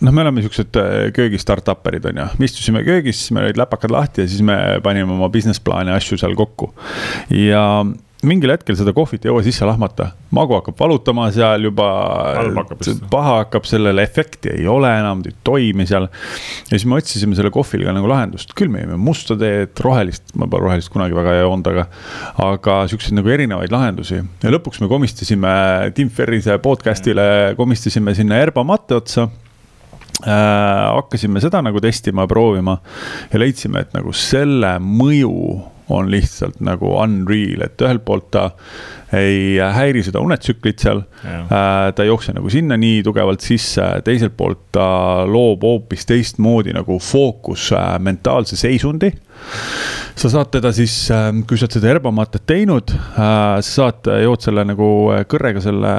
noh, me oleme siuksed äh, köögi startup'erid on ju, me istusime köögis, meil olid läpakad lahti ja siis me panime oma business plaane ja asju seal kokku. ja mingil hetkel seda kohvit ei jõua sisse lahmata, magu hakkab valutama seal juba. paha hakkab, sellele efekti ei ole enam, ei toimi seal. ja siis me otsisime selle kohvile ka nagu lahendust, küll me jõime musta teed, rohelist, ma pole rohelist kunagi väga ei joonud, aga. aga siukseid nagu erinevaid lahendusi ja lõpuks me komistasime Tim Ferrise podcast'ile, komistasime sinna erba matte otsa äh,. hakkasime seda nagu testima ja proovima ja leidsime, et nagu selle mõju on lihtsalt nagu unreal, et ühelt poolt ta ei häiri seda unetsüklit seal. Äh, ta ei jookse nagu sinna nii tugevalt sisse, teiselt poolt ta loob hoopis teistmoodi nagu fookus äh, mentaalse seisundi sa saad teda siis, ähm, kui sa oled seda herbamatet teinud, äh, sa saad, äh, jood selle nagu äh, kõrrega selle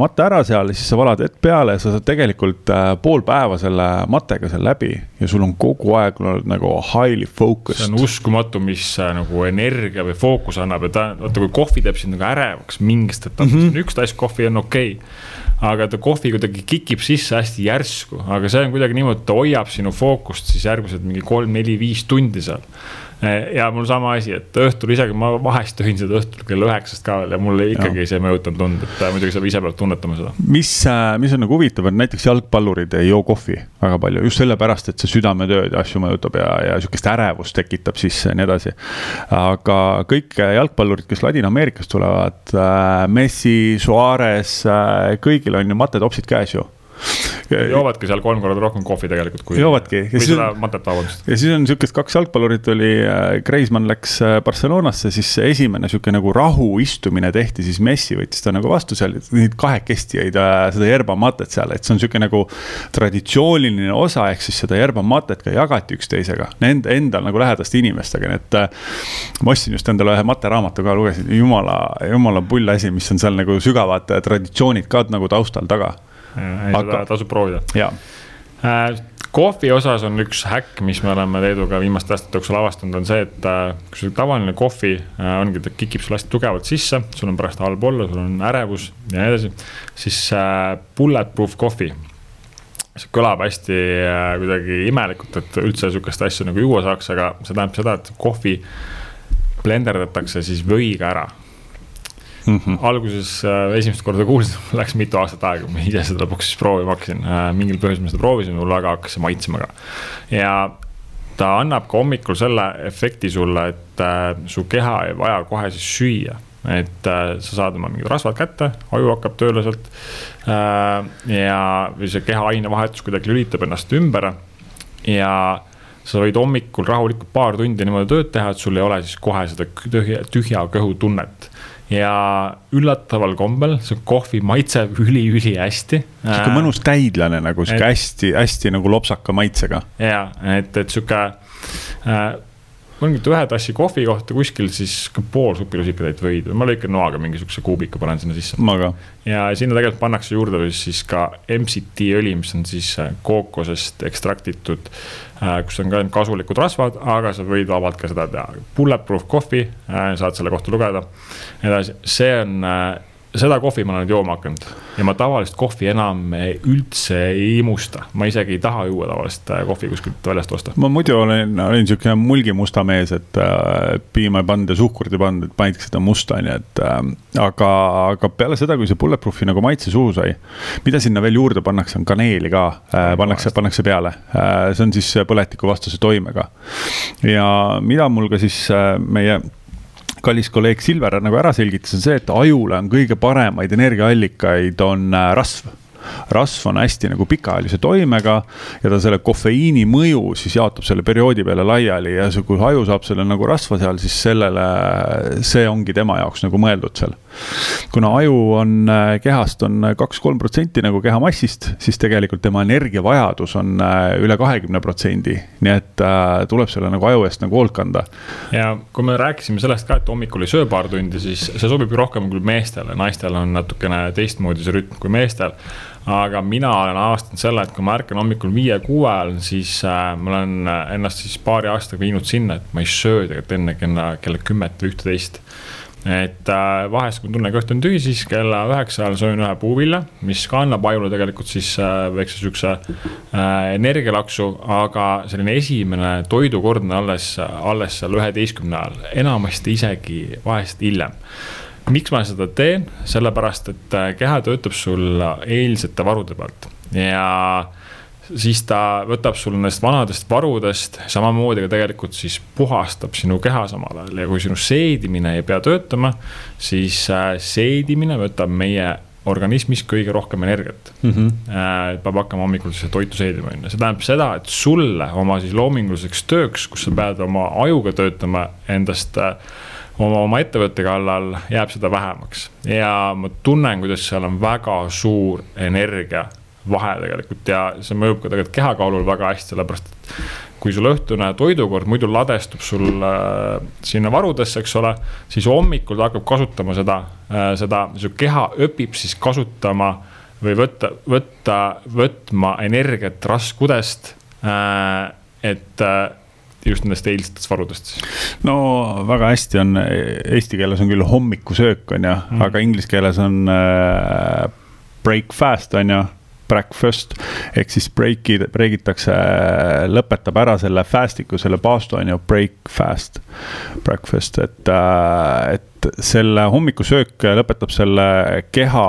matte ära seal, siis sa valad vett peale ja sa saad tegelikult pool päeva selle matega seal läbi ja sul on kogu aeg nagu highly focused. see on uskumatu, mis nagu energia või fookus annab ja ta, vaata kui kohvi teeb sind nagu ärevaks mingist etapist mm, -hmm. üks tass kohvi on okei okay aga ta kohvi kuidagi kikib sisse hästi järsku, aga see on kuidagi niimoodi, ta hoiab sinu fookust siis järgmised mingi kolm, neli, viis tundi seal ja mul sama asi, et õhtul isegi ma vahest jõin seda õhtul kell üheksast ka veel ja mulle ikkagi ja. see ei mõjutanud tund, et muidugi sa ise pead tunnetama seda. mis, äh, mis on nagu huvitav, on näiteks jalgpallurid ei joo kohvi väga palju, just sellepärast, et see südametööd ja asju mõjutab ja, ja sihukest ärevust tekitab sisse ja nii edasi. aga kõik jalgpallurid, kes Ladina-Ameerikast tulevad, äh, Messi, Suarez, äh, kõigil on ju matetopsid käes ju joovadki seal kolm korda rohkem kohvi tegelikult kui. joovadki. või seda matet, vabandust. ja siis on sihukest kaks jalgpallurit oli, Kreismann äh, läks äh, Barcelonasse, siis esimene sihuke nagu rahuistumine tehti, siis Messi võttis ta nagu vastu seal, neid kahekesti jäid äh, seda yerba matet seal, et see on sihuke nagu traditsiooniline osa, ehk siis seda yerba matet ka jagati üksteisega, nende endal nagu lähedaste inimestega, nii et. ma ostsin just endale ühe materaamatu ka, lugesin, jumala, jumala pull asi, mis on seal nagu sügavad traditsioonid ka nagu taustal taga aga... tasub proovida. äh, kohvi osas on üks häkk, mis me oleme Leeduga viimaste aastate jooksul avastanud, on see, et äh, kui sul tavaline kohvi äh, ongi, ta kikib sulle hästi tugevalt sisse, sul on pärast halb olla, sul on ärevus ja nii edasi. siis bulletproof coffee see kõlab hästi kuidagi imelikult, et üldse sihukest asja nagu juua saaks, aga see tähendab seda, et kohvi blenderdatakse siis võiga ära mm. -hmm. alguses äh, esimest korda kuulsin, läks mitu aastat aega, kui ma ise seda lõpuks siis proovima hakkasin äh,. mingil põhjusel ma seda proovisin, mul väga hakkas see maitsema ka. ja ta annab ka hommikul selle efekti sulle, et äh, su keha ei vaja kohe siis süüa et äh, sa saad oma mingid rasvad kätte, aju hakkab tööle sealt äh,. ja, või see keha ainevahetus kuidagi lülitab ennast ümber ja sa võid hommikul rahulikult paar tundi niimoodi tööd teha, et sul ei ole siis kohe seda tühja, tühja kõhu tunnet ja üllataval kombel see kohvi maitseb üli-ülihästi. sihuke mõnus täidlane nagu sihuke hästi-hästi nagu lopsaka maitsega. ja, et, et sihuke äh, mingit ühe tassi kohvi kohta kuskil siis pool supilusikatäit võid, ma lõikan noaga mingisuguse kuubiku, panen sinna sisse. ja sinna tegelikult pannakse juurde siis ka MCT õli, mis on siis äh, kookosest ekstraktitud, äh, kus on ka kasulikud rasvad, aga sa võid vabalt ka seda teha. Bulletproof coffee, äh, saad selle kohta lugeda. edasi, see on seda kohvi ma olen nüüd jooma hakanud ja ma tavalist kohvi enam üldse ei imusta. ma isegi ei taha juua tavalist äh, kohvi kuskilt väljast osta. ma muidu olen, olin sihuke mulgimusta mees, et äh, piima ei pannud ja suhkrit ei pannud, et panidki seda musta, on ju, et äh,. aga, aga peale seda, kui see bulletproof'i nagu maitse suhu sai, mida sinna veel juurde pannakse, on kaneeli ka äh,, pannakse, pannakse peale äh,. see on siis põletikuvastase toimega. ja mida mul ka siis äh, meie kallis kolleeg Silver nagu ära selgitas, on see, et ajule on kõige paremaid energiaallikaid, on äh, rasv rasv on hästi nagu pikaajalise toimega ja ta selle kofeiini mõju siis jaotab selle perioodi peale laiali ja see, kui aju saab selle nagu rasva seal, siis sellele, see ongi tema jaoks nagu mõeldud seal. Kuna aju on äh, kehast on kaks-kolm protsenti nagu keha massist, siis tegelikult tema energiavajadus on äh, üle kahekümne protsendi, nii et äh, tuleb selle nagu aju eest nagu hoolt kanda. ja kui me rääkisime sellest ka, et hommikul ei söö paar tundi, siis see sobib ju rohkem küll meestele, naistel on natukene teistmoodi see rütm kui meestel. Aga mina olen avastanud selle, et kui ma ärkan hommikul viie-kuue ajal, siis äh, ma olen äh, ennast siis paari aastaga viinud sinna, et ma ei söö tegelikult enne kella, kella kümmet või ühte-teist et äh, vahest, kui tunnen kõht on tühi, siis kella üheksa ajal söön ühe puuvilja, mis ka annab ajule tegelikult siis äh, väikse siukse äh, energialaksu, aga selline esimene toidukord on alles, alles seal üheteistkümne ajal, enamasti isegi vahest hiljem. Miks ma seda teen, sellepärast et keha töötab sul eilsete varude pealt ja siis ta võtab sul nendest vanadest varudest, samamoodi ka tegelikult siis puhastab sinu keha samal ajal ja kui sinu seedimine ei pea töötama, siis äh, seedimine võtab meie organismis kõige rohkem energiat mm. -hmm. peab hakkama hommikul siis toitu seedima, on ju, see tähendab seda, et sulle oma siis loominguliseks tööks, kus sa pead oma ajuga töötama, endast äh, oma, oma ettevõtte kallal jääb seda vähemaks ja ma tunnen, kuidas seal on väga suur energia vahe tegelikult ja see mõjub ka tegelikult kehakaalul väga hästi, sellepärast et kui sul õhtune toidukord muidu ladestub sul äh, sinna varudesse, eks ole, siis hommikul ta hakkab kasutama seda äh,, seda, su keha õpib siis kasutama või võtta, võtta, võtma energiat raskkudest äh,. et just nendest eilsetest varudest? no väga hästi on, eesti keeles on küll hommikusöök, on ju mm., aga inglise keeles on äh, break fast, on ju breakfast ehk siis break'i, break itakse, lõpetab ära selle fast'iku, selle paastu on ju break fast, breakfast, et, äh, et selle hommikusöök lõpetab selle keha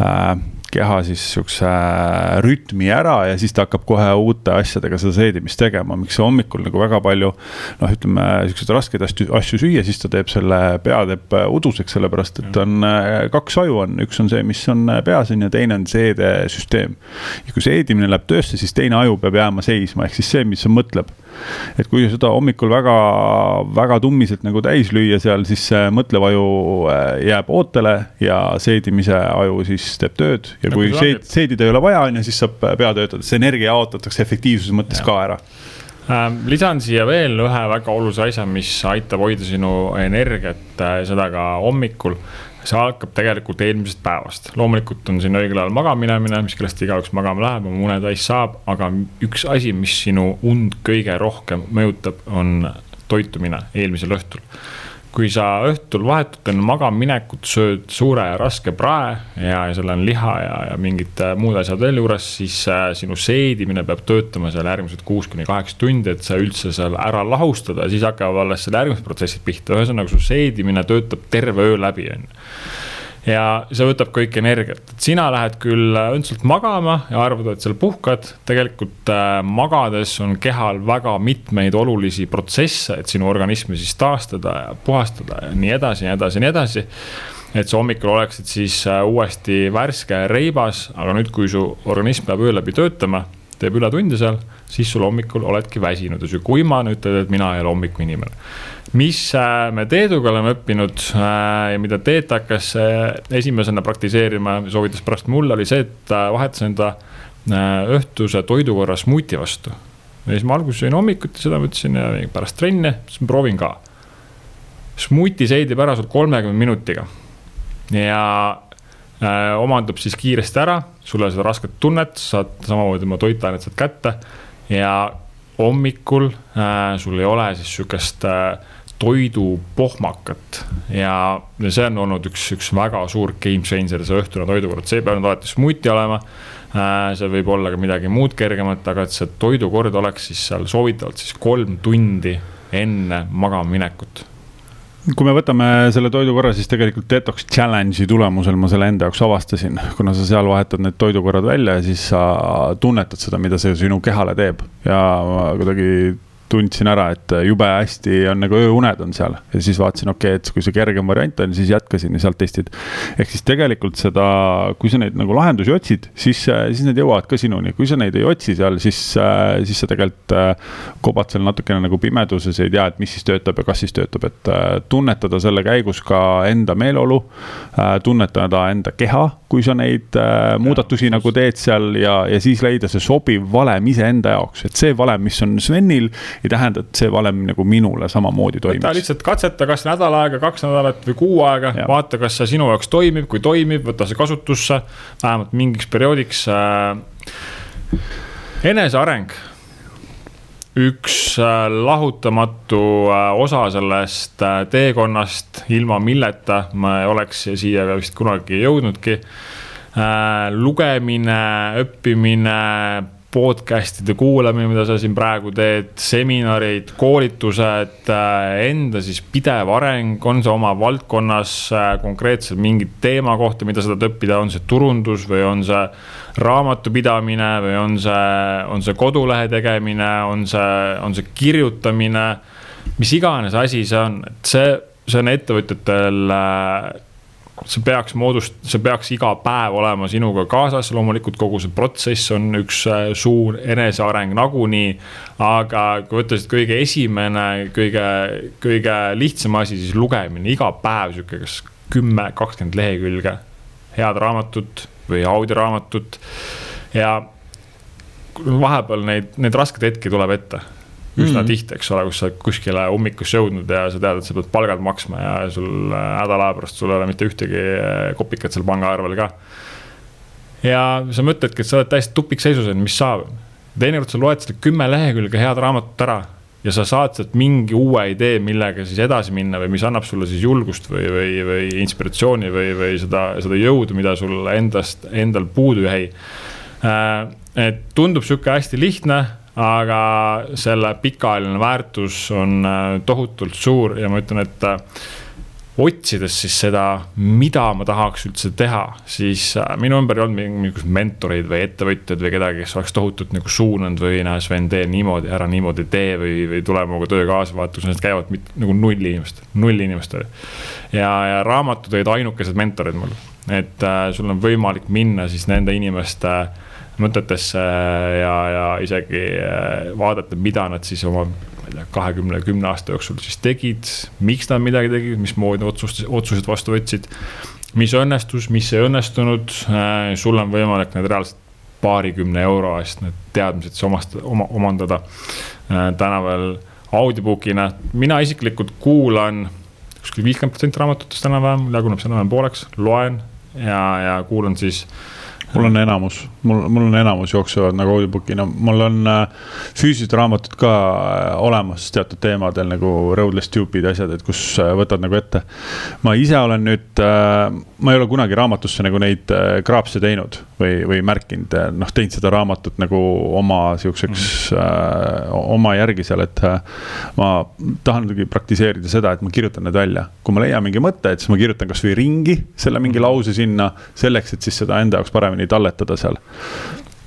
äh, keha siis sihukese äh, rütmi ära ja siis ta hakkab kohe uute asjadega seda seedimist tegema, miks hommikul nagu väga palju. noh, ütleme siukseid raskeid asju, asju süüa, siis ta teeb selle pea teeb äh, uduseks, sellepärast et on äh, kaks aju on, üks on see, mis on peas on ju, teine on seedesüsteem. ja kui seedimine läheb töösse, siis teine aju peab jääma seisma, ehk siis see, mis mõtleb et kui seda hommikul väga, väga tummiselt nagu täis lüüa seal, siis see mõtlev aju jääb ootele ja seedimise aju siis teeb tööd ja kui seed, seedida ei ole vaja, on ju, siis saab pea töötada, see energia jaotatakse efektiivsuse mõttes ja. ka ära ähm, lisan siia veel ühe väga olulise asja, mis aitab hoida sinu energiat, äh, seda ka hommikul. See hakkab tegelikult eelmisest päevast. loomulikult on siin õigel ajal magama minemine, mis kellest igaüks magama läheb, oma unetäis saab, aga üks asi, mis sinu und kõige rohkem mõjutab, on toitumine eelmisel õhtul kui sa õhtul vahetult enne magama minekut sööd suure ja raske prae ja, ja seal on liha ja, ja mingid äh, muud asjad veel juures, siis äh, sinu seedimine peab töötama seal järgmised kuus kuni kaheksa tundi, et sa üldse seal ära lahustada siis hakkavad alles selle järgmised protsessid pihta, ühesõnaga su seedimine töötab terve öö läbi, on ju ja see võtab kõik energiat, et sina lähed küll õndsalt magama ja arvad, et seal puhkad. tegelikult äh, magades on kehal väga mitmeid olulisi protsesse, et sinu organismi siis taastada ja puhastada ja nii edasi ja nii edasi ja nii edasi. et sa hommikul oleksid siis äh, uuesti värske ja reibas, aga nüüd, kui su organism peab öö läbi töötama, teeb ületunde seal, siis sul hommikul oledki väsinud ja sihuke uimane ütled, et mina ei ole hommikuinimene mis äh, me Teeduga oleme õppinud äh, ja mida Teet hakkas äh, esimesena praktiseerima, soovitas pärast mulle, oli see, et ta vahetas enda õhtuse toidukorra smuuti vastu. ja siis ma alguses jõin hommikuti seda, mõtlesin ja pärast trenni, siis ma proovin ka. smuuti seedib ära sul kolmekümne minutiga ja äh, omandab siis kiiresti ära, sul ei ole seda rasket tunnet, saad samamoodi oma toitained sealt kätte ja hommikul äh, sul ei ole siis sihukest äh, toidupohmakat ja see on olnud üks, üks väga suur game changer, see õhtune toidukord, see ei pea nüüd alati smuuti olema. See võib olla ka midagi muud kergemat, aga et see toidukord oleks siis seal soovitavalt siis kolm tundi enne magama minekut kui me võtame selle toidukorra, siis tegelikult detox challenge'i tulemusel ma selle enda jaoks avastasin, kuna sa seal vahetad need toidukorrad välja ja siis sa tunnetad seda, mida see sinu kehale teeb. Ja kuidagi tundsin ära, et jube hästi on nagu ööuned on seal. Ja siis vaatasin, okei okay,, et kui see kergem variant on, siis jätkasin ja sealt testid. ehk siis tegelikult seda, kui sa neid nagu lahendusi otsid, siis, siis need jõuavad ka sinuni, kui sa neid ei otsi seal, siis, siis sa tegelikult äh, kobad seal natukene nagu pimeduses, ei tea, et mis siis töötab ja kas siis töötab, et äh, tunnetada selle käigus ka enda meeleolu, äh, tunnetada enda keha, kui sa neid muudatusi ja, nagu teed seal ja, ja siis leida see sobiv valem iseenda jaoks, et see valem, mis on Svenil ei tähenda, et see valem nagu minule samamoodi toimiks. võta lihtsalt katseta, kas nädal aega, kaks nädalat või kuu aega, vaata, kas see sinu jaoks toimib, kui toimib, võta see kasutusse vähemalt mingiks perioodiks äh,. eneseareng üks äh, lahutamatu äh, osa sellest äh, teekonnast, ilma milleta ma ei oleks siia vist kunagi jõudnudki. lugemine, õppimine podcast'ide kuulamine, mida sa siin praegu teed, seminarid, koolitused, äh, enda siis pidev areng, on see oma valdkonnas äh, konkreetselt mingi teema kohta, mida sa tahad õppida, on see turundus või on see raamatupidamine või on see, on see kodulehe tegemine, on see, on see kirjutamine. mis iganes asi see on, et see, see on ettevõtjatel äh, see peaks moodust-, see peaks iga päev olema sinuga kaasas, loomulikult kogu see protsess on üks äh, suur eneseareng nagunii. aga kui võtta siit kõige esimene, kõige, kõige lihtsam asi, siis lugemine, iga päev sihuke kas kümme, kakskümmend lehekülge head raamatut või audioraamatut. ja vahepeal neid, neid raskeid hetki tuleb ette üsna mm -hmm. tihti, eks ole, kus sa oled kuskile ummikusse jõudnud ja sa tead, et sa pead palgad maksma ja sul nädala aja pärast sul ei ole mitte ühtegi eh, kopikat seal pangaarvel ka. ja sa mõtledki, et sa oled täiesti tupikseisus, et mis saab. teinekord sa loed selle kümme lehekülge head raamatut ära ja sa saad sealt mingi uue idee, millega siis edasi minna või mis annab sulle siis julgust või, või, või inspiratsiooni või, või seda, seda jõudu, mida sul endast, endal puudu jäi. Äh, et tundub sihuke hästi lihtne aga selle pikaajaline väärtus on äh, tohutult suur ja ma ütlen, et äh, otsides siis seda, mida ma tahaks üldse teha, siis äh, minu ümber ei olnud mingisuguseid mentoreid või ettevõtjaid või kedagi, kes oleks tohutult nagu suunanud või näe, Sven, tee niimoodi, ära niimoodi tee või, või tule minuga töö kaasavaatusele, käivad mit, nagu null inimest, null inimest oli. ja, ja raamatud olid ainukesed mentorid mul, et äh, sul on võimalik minna siis nende inimeste äh, mõtetesse ja, ja isegi äh, vaadata, mida nad siis oma, ma ei tea, kahekümne, kümne aasta jooksul siis tegid. miks nad midagi tegid, mismoodi otsust, otsused vastu võtsid. mis õnnestus, mis ei õnnestunud, äh, sul on võimalik need reaalselt paarikümne euro eest need teadmised siis omast, oma, omandada. Äh, täna veel audiobookina, mina isiklikult kuulan kuskil viiskümmend protsenti raamatutest enam-vähem, jaguneb see enam-vähem pooleks, loen ja, ja kuulan siis mul on enamus, mul, mul on enamus jooksevad nagu audiobook'ina, mul on äh, füüsilised raamatud ka äh, olemas teatud teemadel nagu Roadless Stupid asjad, et kus äh, võtad nagu ette. ma ise olen nüüd ma ei ole kunagi raamatusse nagu neid kraapse teinud või, või märkinud, noh, teinud seda raamatut nagu oma sihukeseks mm, oma järgi seal, et ma tahan muidugi praktiseerida seda, et ma kirjutan need välja. kui ma leian mingi mõtte, et siis ma kirjutan kasvõi ringi selle mingi lause sinna selleks, et siis seda enda jaoks paremini talletada seal.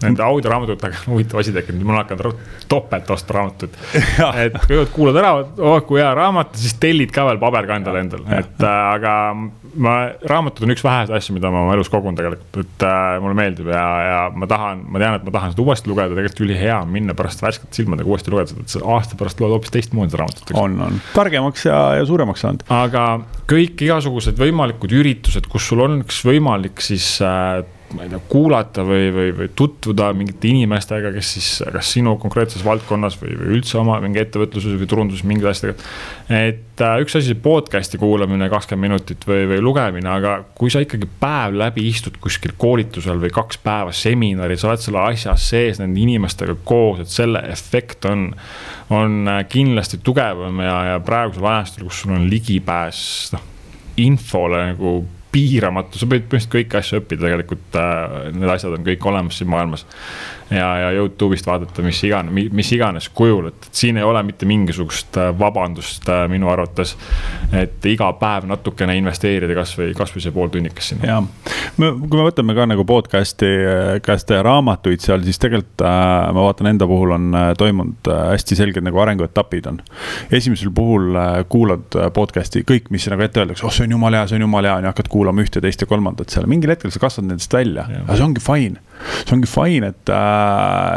Nende audioraamatutega on huvitav asi tekkinud, mul on hakanud topelt osta raamatuid. et kõigepealt kuulad ära, oh kui hea raamat, siis tellid ka veel paberkandjal endal, et äh, aga ma, raamatud on üks väheseid asju, mida ma oma elus kogun tegelikult, et äh, mulle meeldib ja, ja ma tahan, ma tean, et ma tahan seda uuesti lugeda, tegelikult ülihea on minna pärast värskete silmadega uuesti lugeda seda, et sa aasta pärast loed hoopis teistmoodi seda raamatut. on, on, targemaks ja, ja suuremaks saanud. aga kõik igasugused võimalikud üritused, kus sul oleks võimalik siis äh, ma ei tea, kuulata või, või, või tutvuda mingite inimestega, kes siis, kas sinu konkreetses valdkonnas või, või üldse oma mingi ettevõtluses või turunduses mingite asjadega. et äh, üks asi, podcast'i kuulamine kakskümmend minutit või, või lugemine, aga kui sa ikkagi päev läbi istud kuskil koolitusel või kaks päeva seminaris, sa oled selle asja sees nende inimestega koos, et selle efekt on, on äh, kindlasti tugevam ja, ja praegusel ajastul, kus sul on ligipääs, noh, infole nagu piiramatu, sa võid põhimõtteliselt kõiki asju õppida tegelikult äh,, need asjad on kõik olemas siin maailmas. Ja, ja Youtube'ist vaadata, mis iganes, mis iganes kujul, et siin ei ole mitte mingisugust äh, vabandust äh, minu arvates. et iga päev natukene investeerida kasvõi, kasvõi see pool tunnikest sinna. jah, kui me võtame ka nagu podcast'i äh, käest raamatuid seal, siis tegelikult ma vaatan enda puhul on toimunud hästi selged nagu arenguetapid on. esimesel puhul kuulad podcast'i kõik, mis nagu ette öeldakse, oh see on jumala hea, see on jumala hea, on ju, hakkad kuulama ühte, teist ja kolmandat seal, mingil hetkel sa kasvad nendest välja, aga see ongi fine. see ongi fine, et, äh,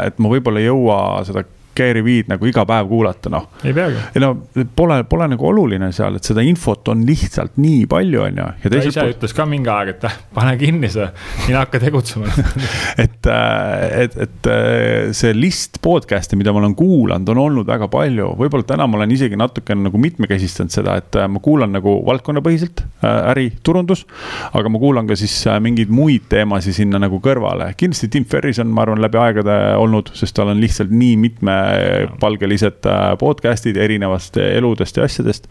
et ma võib-olla ei jõua seda Gary Vee'd nagu iga päev kuulata, noh. ei peagi. ei no pole, pole nagu oluline seal, et seda infot on lihtsalt nii palju, on ju. ta ise pool... ütles ka mingi aeg, et pane kinni see, mine hakka tegutsema et, äh, et, et äh, see list podcast'e, mida ma olen kuulanud, on olnud väga palju, võib-olla täna ma olen isegi natukene nagu mitmekesistanud seda, et ma kuulan nagu valdkonnapõhiselt äri, turundus. aga ma kuulan ka siis mingeid muid teemasid sinna nagu kõrvale, kindlasti Tim Ferris on, ma arvan, läbi aegade olnud, sest tal on lihtsalt nii mitme palgelised äh, podcast'id erinevast eludest ja asjadest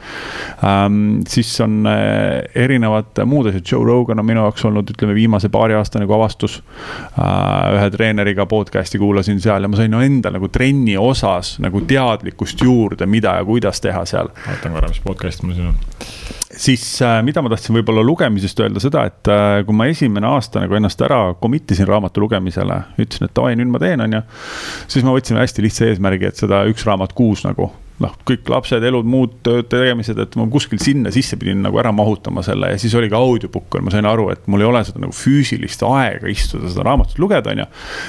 ähm,. siis on äh, erinevad muud asjad, Joe Rogan on minu jaoks olnud, ütleme, viimase paari aasta nagu avastus äh,. ühe treeneriga podcast'i kuulasin seal ja ma sain no, endal nagu trenni osas nagu teadlikkust juurde, mida ja kuidas teha seal. vaatan korra, mis podcast mul siin on siis äh, mida ma tahtsin võib-olla lugemisest öelda seda, et äh, kui ma esimene aasta nagu ennast ära commit isin raamatu lugemisele, ütlesin, et davai, nüüd ma teen, on ju. siis ma võtsin hästi lihtsa eesmärgi, et seda üks raamat kuus nagu noh, kõik lapsed, elud, muud tööd, tegemised, et ma kuskil sinna sisse pidin nagu ära mahutama selle ja siis oli ka audiobook, ma sain aru, et mul ei ole seda nagu füüsilist aega istuda seda raamatut lugeda, on ju.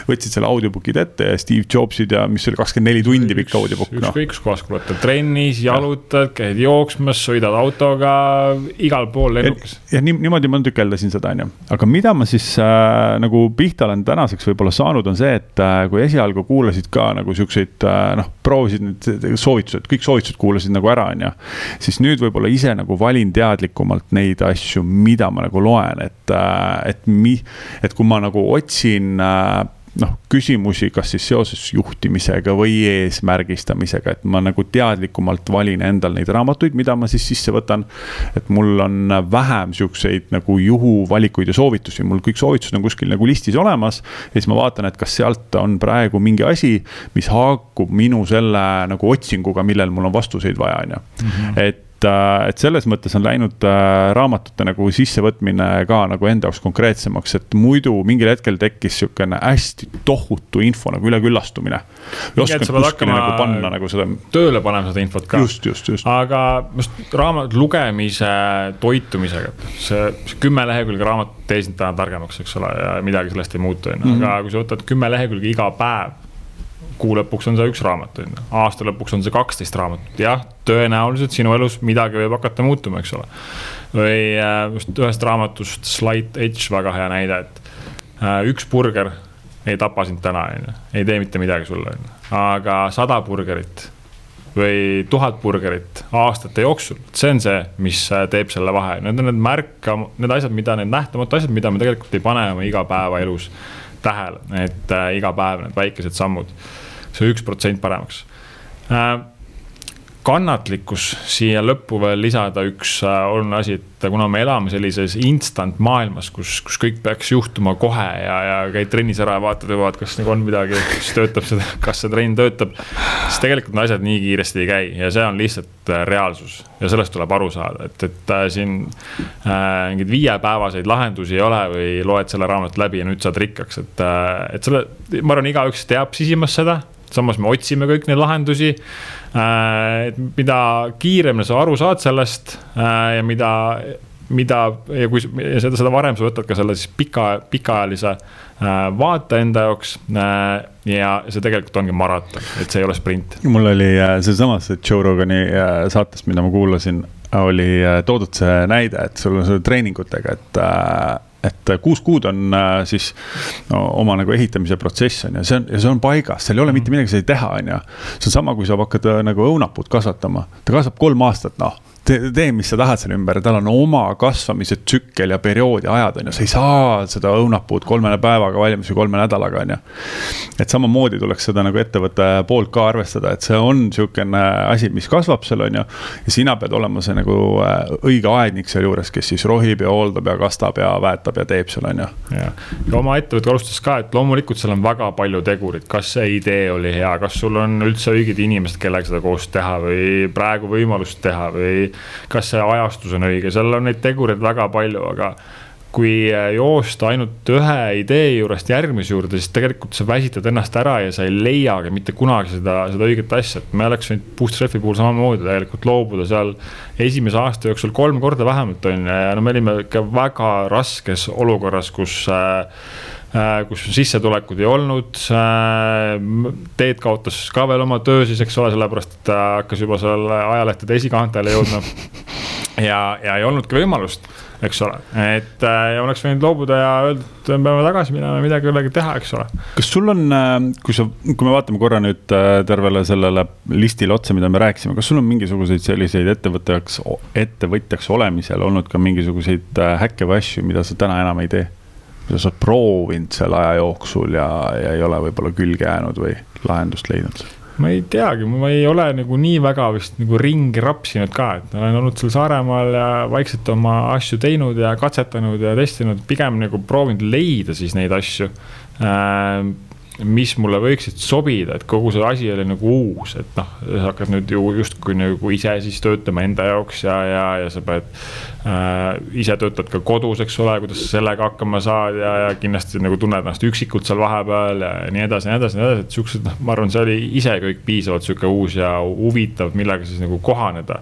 võtsid selle audiobook'id ette ja Steve Jobsid ja mis oli kakskümmend neli tundi pikk audiobook. ükskõik no. kus kohas kuulata, trennis, jalutad, käid jooksmas, sõidad autoga, igal pool lennukas. ja, ja nii, niimoodi ma tükeldasin seda, on ju, aga mida ma siis äh, nagu pihta olen tänaseks võib-olla saanud, on see, et äh, kui esialgu kuulasid ka nagu siukseid äh, noh, proovisid soovitusi soovitused, kõik soovitused kuulasid nagu ära, on ju. siis nüüd võib-olla ise nagu valin teadlikumalt neid asju, mida ma nagu loen, et, äh, et mi-, et kui ma nagu otsin äh, noh, küsimusi, kas siis seoses juhtimisega või eesmärgistamisega, et ma nagu teadlikumalt valin endal neid raamatuid, mida ma siis sisse võtan. et mul on vähem siukseid nagu juhuvalikuid ja soovitusi, mul kõik soovitused on kuskil nagu listis olemas. ja siis ma vaatan, et kas sealt on praegu mingi asi, mis haakub minu selle nagu otsinguga, millel mul on vastuseid vaja, on ju. Mhm. et et, äh, et selles mõttes on läinud äh, raamatute nagu sissevõtmine ka nagu enda jaoks konkreetsemaks, et muidu mingil hetkel tekkis sihukene hästi tohutu info nagu üleküllastumine. nagu panna nagu seda. tööle panema seda infot ka. just, just, just. aga just raamat lugemise toitumisega, see, see kümme lehekülge raamatut tees sind täna targemaks, eks ole, ja midagi sellest ei muutu, on ju, aga kui sa võtad kümme lehekülge iga päev kuu lõpuks on see üks raamat, on ju, aasta lõpuks on see kaksteist raamatut, jah, tõenäoliselt sinu elus midagi võib hakata muutuma, eks ole. või äh, just ühest raamatust Slight Edge, väga hea näide, et äh, üks burger ei tapa sind täna, on ju, ei tee mitte midagi sulle, on ju, aga sada burgerit või tuhat burgerit aastate jooksul. see on see, mis äh, teeb selle vahe, need on need märka, need asjad, mida need nähtamatud asjad, mida me tegelikult ei pane oma igapäevaelus tähele, et äh, iga päev need väikesed sammud. see üks protsent paremaks äh, kannatlikkus siia lõppu veel lisada üks äh, oluline asi, et kuna me elame sellises instant maailmas, kus, kus kõik peaks juhtuma kohe ja, ja käid trennis ära ja vaatad juba, et kas nagu on midagi, kas töötab see, kas see trenn töötab. siis tegelikult need asjad nii kiiresti ei käi ja see on lihtsalt äh, reaalsus ja sellest tuleb aru saada, et, et äh, siin äh, mingeid viiepäevaseid lahendusi ei ole või loed selle raamatu läbi ja nüüd saad rikkaks, et et selle, ma arvan, igaüks teab sisimas seda samas me otsime kõik neid lahendusi. Äh, et mida kiiremini sa aru saad sellest äh, ja mida, mida ja kui ja seda, seda varem sa võtad ka selle siis pika, pikaajalise äh, vaate enda jaoks. ja see tegelikult ongi maraton, et see ei ole sprint. mul oli sealsamas Joe Rogani saatest, mida ma kuulasin, oli toodud see näide, et sul on selle treeningutega, et et kuus kuud on äh, siis no, oma nagu ehitamise protsess on ju, see on, ja see on paigas, seal ei ole mitte midagi sai teha, on ju. see on sama, kui sa hakkad äh, nagu õunapuud kasvatama, ta kasvab kolm aastat, noh tee, tee, mis sa tahad selle ümber, tal on oma kasvamise tsükkel ja perioodi ajad, on ju, sa ei saa seda õunapuud kolme päevaga valmis või kolme nädalaga, on ju. et samamoodi tuleks seda nagu ettevõtte poolt ka arvestada, et see on sihukene asi, mis kasvab seal, on ju. ja sina pead olema see nagu äh, õige aednik sealjuures, kes siis rohib ja hooldab ja kastab ja väetab ja teeb seal, on ju. ja, ja oma ettevõte alustas ka, et loomulikult seal on väga palju tegureid, kas see idee oli hea, kas sul on üldse õiged inimesed, kellega seda koos teha või praegu võimalust teha või kas see ajastus on õige, seal on neid tegureid väga palju, aga kui joosta ainult ühe idee juurest järgmise juurde, siis tegelikult sa väsitad ennast ära ja sa ei leiagi mitte kunagi seda, seda õiget asja, et me oleks võinud Bootstrap'i puhul samamoodi tegelikult loobuda seal esimese aasta jooksul kolm korda vähemalt on ju, ja no me olime ikka väga raskes olukorras, kus äh kus sissetulekud ei olnud. Teet kaotas ka veel oma töö siis, eks ole, sellepärast et ta hakkas juba seal ajalehtede esikaantele jõudma. ja, ja ei olnudki võimalust eks ole, et äh, ja oleks võinud loobuda ja öelda, et me peame tagasi minema ja midagi jällegi teha, eks ole. kas sul on, äh, kui sa, kui me vaatame korra nüüd äh, tervele sellele listile otsa, mida me rääkisime, kas sul on mingisuguseid selliseid ettevõtjaks, ettevõtjaks olemisel olnud ka mingisuguseid häkke või asju, mida sa täna enam ei tee? Mida sa oled proovinud selle aja jooksul ja, ja ei ole võib-olla külge jäänud või lahendust leidnud? ma ei teagi, ma ei ole nagu nii väga vist nagu ringi rapsinud ka, et olen olnud seal Saaremaal ja vaikselt oma asju teinud ja katsetanud ja testinud, pigem nagu proovinud leida siis neid asju äh, mis mulle võiksid sobida, et kogu see asi oli nagu uus, et noh, sa hakkad nüüd ju justkui nagu ise siis töötama enda jaoks ja, ja, ja sa pead äh,. ise töötad ka kodus, eks ole, kuidas sa sellega hakkama saad ja, ja kindlasti nagu tunned ennast üksikult seal vahepeal ja nii edasi, nii edasi, nii edasi, et siuksed, noh, ma arvan, see oli ise kõik piisavalt sihuke uus ja huvitav, millega siis nagu kohaneda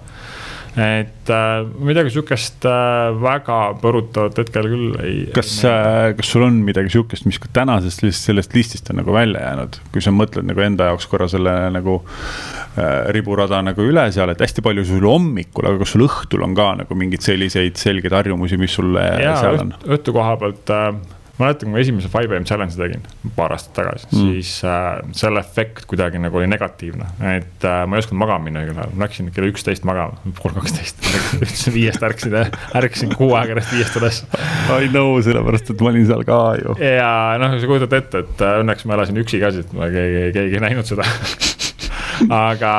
et äh, midagi sihukest äh, väga põrutavat hetkel küll ei. kas äh,, kas sul on midagi sihukest, mis ka tänasest sellest listist on nagu välja jäänud, kui sa mõtled nagu enda jaoks korra selle nagu äh, riburada nagu üle seal, et hästi palju sul hommikul, aga kas sul õhtul on ka nagu mingeid selliseid selgeid harjumusi, mis sul seal on? õhtu koha pealt äh, mäletan, kui ma esimese 5am challenge'i tegin paar aastat tagasi mm., siis äh, selle efekt kuidagi nagu oli negatiivne. et äh, ma ei osanud magama minna õigel ajal, ma läksin kell üksteist magama, pool kaksteist, ütlesin viiest ärkasin, ärkasin kuu aega järjest viiest üles. I know, sellepärast et ma olin seal ka ju. ja noh, sa kujutad ette, et äh, õnneks ma elasin üksi ka, sest ma keegi, keegi ei näinud seda aga,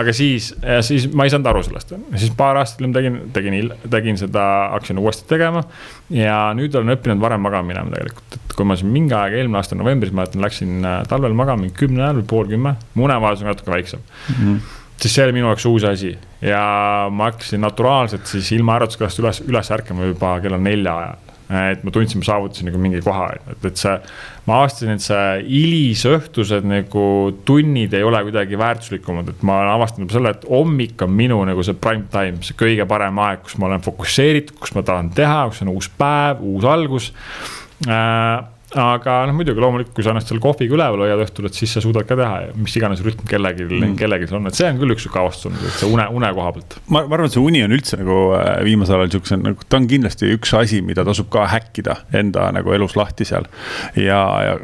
aga siis, siis ma ei saanud aru sellest, siis paar aastat hiljem tegin, tegin, tegin seda, hakkasin uuesti tegema. ja nüüd olen õppinud varem magama minema tegelikult, et kui ma siin mingi aeg, eelmine aasta novembris, mäletan, läksin äh, talvel magama kümne ajal või pool kümme, mu unevajadus on natuke väiksem. Mm. -hmm siis see oli minu jaoks uus asi. Ja ma hakkasin naturaalselt siis ilma äratuskellast üles, üles ärkama juba kella nelja ajal et ma tundsin, ma saavutasin nagu mingi koha, et, et see, ma avastasin, et see hilisõhtused nagu tunnid ei ole kuidagi väärtuslikumad, et ma olen avastanud selle, et hommik on minu nagu see prime time, see kõige parem aeg, kus ma olen fokusseeritud, kus ma tahan teha, kus on uus päev, uus algus. Äh, aga noh, muidugi loomulikult, kui sa ennast seal kohviga üleval hoiad õhtul, et siis sa suudad ka teha ja mis iganes rütm kellelgi mm., kellelgi on, et see on küll üks sihuke avastus et see une, une koha pealt. ma, ma arvan, et see uni on üldse nagu äh, viimasel ajal siukse nagu, ta on kindlasti üks asi, mida tasub ka häkkida enda nagu elus lahti seal. ja, ja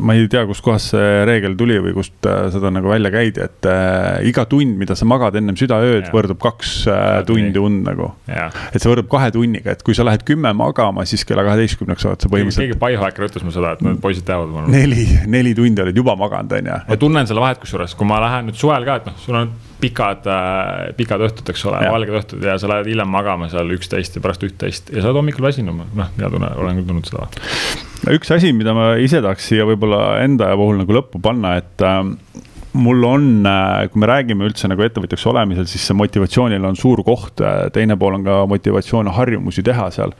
ma ei tea, kustkohast see reegel tuli või kust äh, seda nagu välja käidi, et äh, iga tund, mida sa magad ennem südaööd, võrdub kaks äh, tundi und nagu. et see võrdub kahe tunniga, et kui sa lähed kümme magama, siis kella kaheteistkümneks oled sa põhimõtteliselt. keegi biohäkker ütles mulle seda, et need poisid teavad neli, neli tundi oled juba maganud, on ju. ma tunnen selle vahet kusjuures, kui ma lähen nüüd suvel ka, et noh, sul on pikad, pikad õhtud, eks ole, valged õhtud ja sa lähed hiljem magama seal üksteist ja pärast üht-teist ja sa oled hommikul väsinum, noh, hea tunne, olen küll tundnud seda üks asi, mida ma ise tahaks siia võib-olla enda puhul nagu lõppu panna, et äh, mul on, äh, kui me räägime üldse nagu ettevõtjaks olemisel, siis see motivatsioonil on suur koht, teine pool on ka motivatsioon harjumusi teha seal.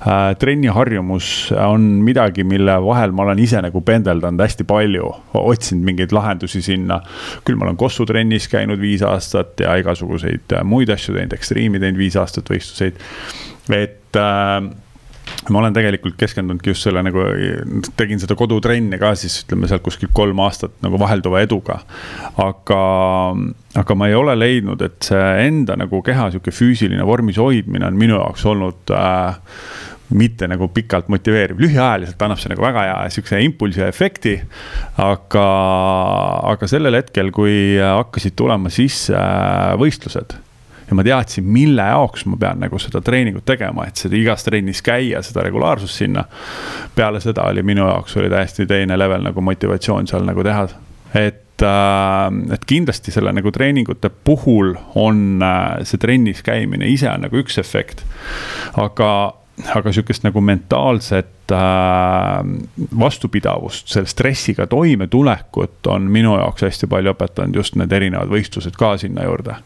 Äh, trenniharjumus on midagi, mille vahel ma olen ise nagu pendeldanud hästi palju, otsinud mingeid lahendusi sinna. küll ma olen Kossu trennis käinud viis aastat ja igasuguseid muid asju teinud, ekstriimi teinud viis aastat võistluseid, et äh, ma olen tegelikult keskendunudki just selle nagu, tegin seda kodutrenni ka siis ütleme sealt kuskil kolm aastat nagu vahelduva eduga. aga, aga ma ei ole leidnud, et see enda nagu keha sihuke füüsiline vormis hoidmine on minu jaoks olnud äh, mitte nagu pikalt motiveeriv, lühiajaliselt annab see nagu väga hea sihukese impulsi efekti. aga, aga sellel hetkel, kui hakkasid tulema sisse äh, võistlused ja ma teadsin, mille jaoks ma pean nagu seda treeningut tegema, et seda igas trennis käia, seda regulaarsust sinna. peale seda oli minu jaoks oli täiesti teine level nagu motivatsioon seal nagu teha, et äh, et kindlasti selle nagu treeningute puhul on äh, see trennis käimine ise on nagu üks efekt. aga, aga sihukest nagu mentaalset äh, vastupidavust, selle stressiga toimetulekut on minu jaoks hästi palju õpetanud just need erinevad võistlused ka sinna juurde.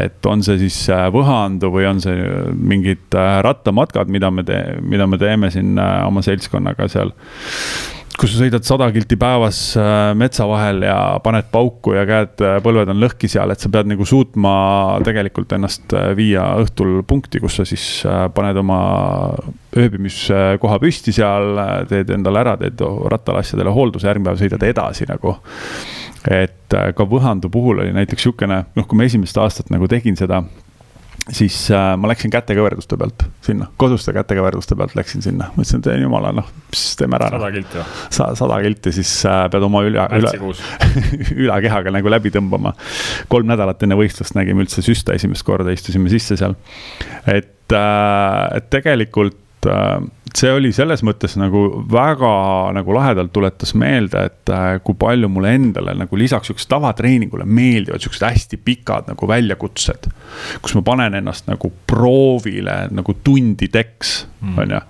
et on see siis äh, Võhandu või on see äh, mingid äh, rattamatkad, mida me tee-, mida me teeme siin oma seltskonnaga seal kus sa sõidad sada kilti päevas metsa vahel ja paned pauku ja käed, põlved on lõhki seal, et sa pead nagu suutma tegelikult ennast viia õhtul punkti, kus sa siis paned oma ööbimiskoha püsti seal, teed endale ära, teed rattale asjadele hoolduse, järgmine päev sõidad edasi nagu. Et äh, ka Võhandu puhul oli näiteks niisugune, noh, kui ma esimest aastat nagu tegin seda, siis äh, ma läksin kätekõverduste pealt sinna, koduste kätekõverduste pealt läksin sinna, mõtlesin, et jumala, noh, teeme ära. sada kilti või? Sa-, sada kilti, siis äh, pead oma üle, üle, ülakehaga nagu läbi tõmbama. kolm nädalat enne võistlust nägime üldse süste esimest korda, istusime sisse seal. et, äh, et tegelikult äh, see oli selles mõttes nagu väga nagu lahedalt tuletas meelde, et äh, kui palju mulle endale nagu lisaks sihukesele tavatreeningule meeldivad sihukesed hästi pikad nagu väljakutsed. kus ma panen ennast nagu proovile nagu tundideks mm., on ju.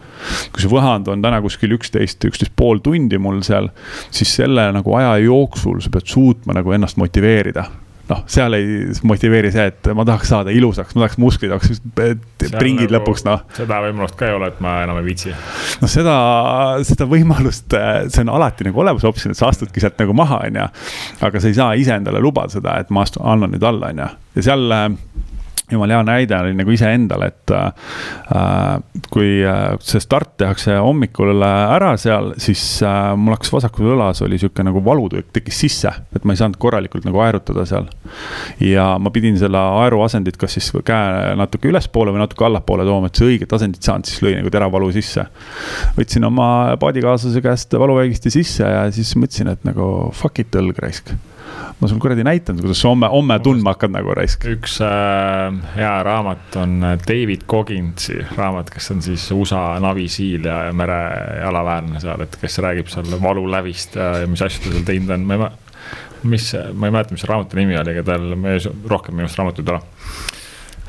kui see võhand on täna kuskil üksteist, üksteist pool tundi mul seal, siis selle nagu aja jooksul sa pead suutma nagu ennast motiveerida noh, seal ei motiveeri see, et ma tahaks saada ilusaks, ma tahaks musklid oleks pringid nagu, lõpuks, noh. seda võimalust ka ei ole, et ma enam ei viitsi. noh, seda, seda võimalust, see on alati nagu olemas optsioon, et sa astudki sealt nagu maha, on ju. aga sa ei saa ise endale lubada seda, et ma astun, annan nüüd alla, on ju, ja seal jumala hea näide oli nagu iseendale, et äh, kui äh, see start tehakse hommikul ära seal, siis äh, mul hakkas vasakul õlas oli sihuke nagu valutükk tekkis sisse, et ma ei saanud korralikult nagu aerutada seal. ja ma pidin selle aeruasendit kas siis käe natuke ülespoole või natuke allapoole tooma, et see õiget asendit saanud, siis lõi nagu teravalu sisse. võtsin oma paadikaaslase käest valuvägisti sisse ja siis mõtlesin, et nagu fuck it, õlg raisk ma sul kuradi näitan, kuidas sa homme, homme tundma hakkad nagu raisk. üks äh, hea raamat on äh, David Cogginsi raamat, kes on siis USA navisiil ja, ja merejalaväärne seal, et kes räägib seal valulävist ja, ja mis asju ta seal teinud on, ma ei mäleta mis, ma ei mäleta, mis raamatu nimi oli, aga tal rohkem minu arust raamatuid ei ole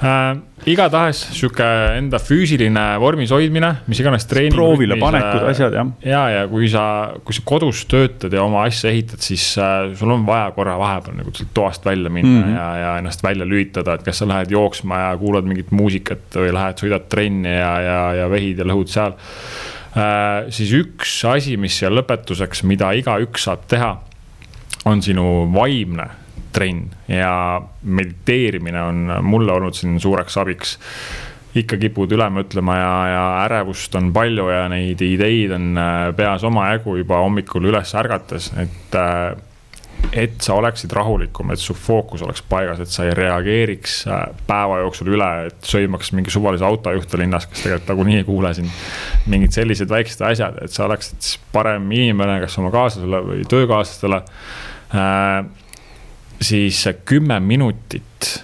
äh,. igatahes sihuke enda füüsiline vormis hoidmine, mis iganes treening. proovile panekud, asjad jah. ja, ja kui sa, kui sa kodus töötad ja oma asja ehitad, siis äh, sul on vaja korra vahepeal nagu sealt toast välja minna mm -hmm. ja, ja ennast välja lülitada, et kas sa lähed jooksma ja kuulad mingit muusikat või lähed, sõidad trenni ja, ja, ja vehid ja lõhud seal äh,. siis üks asi, mis siia lõpetuseks, mida igaüks saab teha, on sinu vaimne trenn ja mediteerimine on mulle olnud siin suureks abiks. ikka kipud üle mõtlema ja, ja ärevust on palju ja neid ideid on äh, peas omajagu juba hommikul üles ärgates, et äh, et sa oleksid rahulikum, et su fookus oleks paigas, et sa ei reageeriks äh, päeva jooksul üle, et sõimaks mingi suvalise autojuhte linnas, kes tegelikult nagunii ei kuule sind. mingid sellised väiksed asjad, et sa oleksid parem inimene, kas oma kaaslasele või töökaaslastele äh,. Siis kümme minutit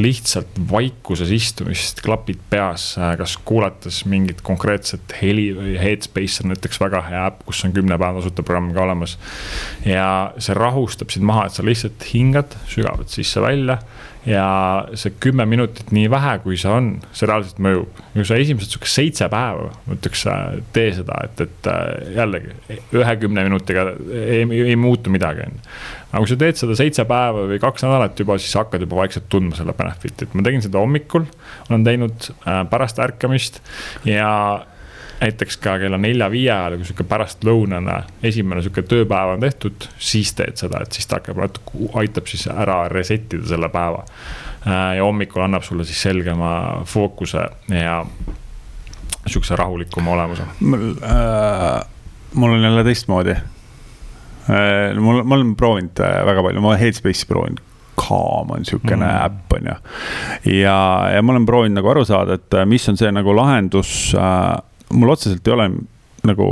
lihtsalt vaikuses istumist, klapid peas, kas kuulates mingit konkreetset heli või Headspace on näiteks väga hea äpp, kus on kümne päeva tasuta programm ka olemas. ja see rahustab sind maha, et sa lihtsalt hingad sügavalt sisse-välja ja see kümme minutit, nii vähe kui see on, see reaalselt mõjub. kui sa esimesed sihuke seitse päeva, ma ütleks, tee seda, et, et äh, jällegi ühe kümne minutiga ei, ei, muutu midagi, on ju. aga kui sa teed seda seitse päeva või kaks nädalat juba, siis hakkad juba vaikselt tundma selle benefit'it, ma tegin seda hommikul, olen teinud äh, pärast ärkamist ja näiteks ka kella nelja-viie ajal, kui sihuke pärastlõunane esimene sihuke tööpäev on tehtud, siis teed seda, et siis ta hakkab natuke, aitab siis ära reset ida selle päeva. Äh, ja hommikul annab sulle siis selgema fookuse ja sihukese rahulikuma olemuse. mul äh,, mul on jälle teistmoodi äh,. mul, ma olen proovinud äh, väga palju, ma olen Headspace'i proovinud Calm on sihukene mm. äpp, on ju. ja, ja ma olen proovinud nagu aru saada, et äh, mis on see nagu lahendus äh, mul otseselt ei ole nagu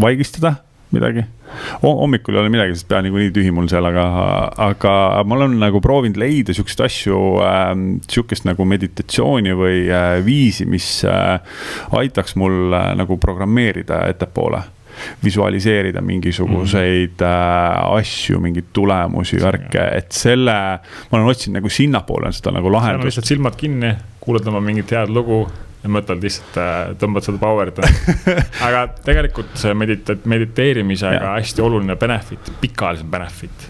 vaigistada midagi. hommikul ei ole midagi, sest pea niikuinii tühi mul seal, aga, aga ma olen nagu proovinud leida siukseid asju äh,, sihukest nagu meditatsiooni või äh, viisi, mis äh, aitaks mul äh, nagu programmeerida ettepoole visualiseerida mingisuguseid mm. äh, asju, mingeid tulemusi, värke, et selle, ma olen otsinud nagu sinnapoole seda nagu lahendust. lihtsalt silmad kinni, kuulad oma mingit head lugu mõtled lihtsalt, äh, tõmbad seda power'it aga tegelikult see medita-, mediteerimisega ja. hästi oluline benefit, pikaajalisem benefit.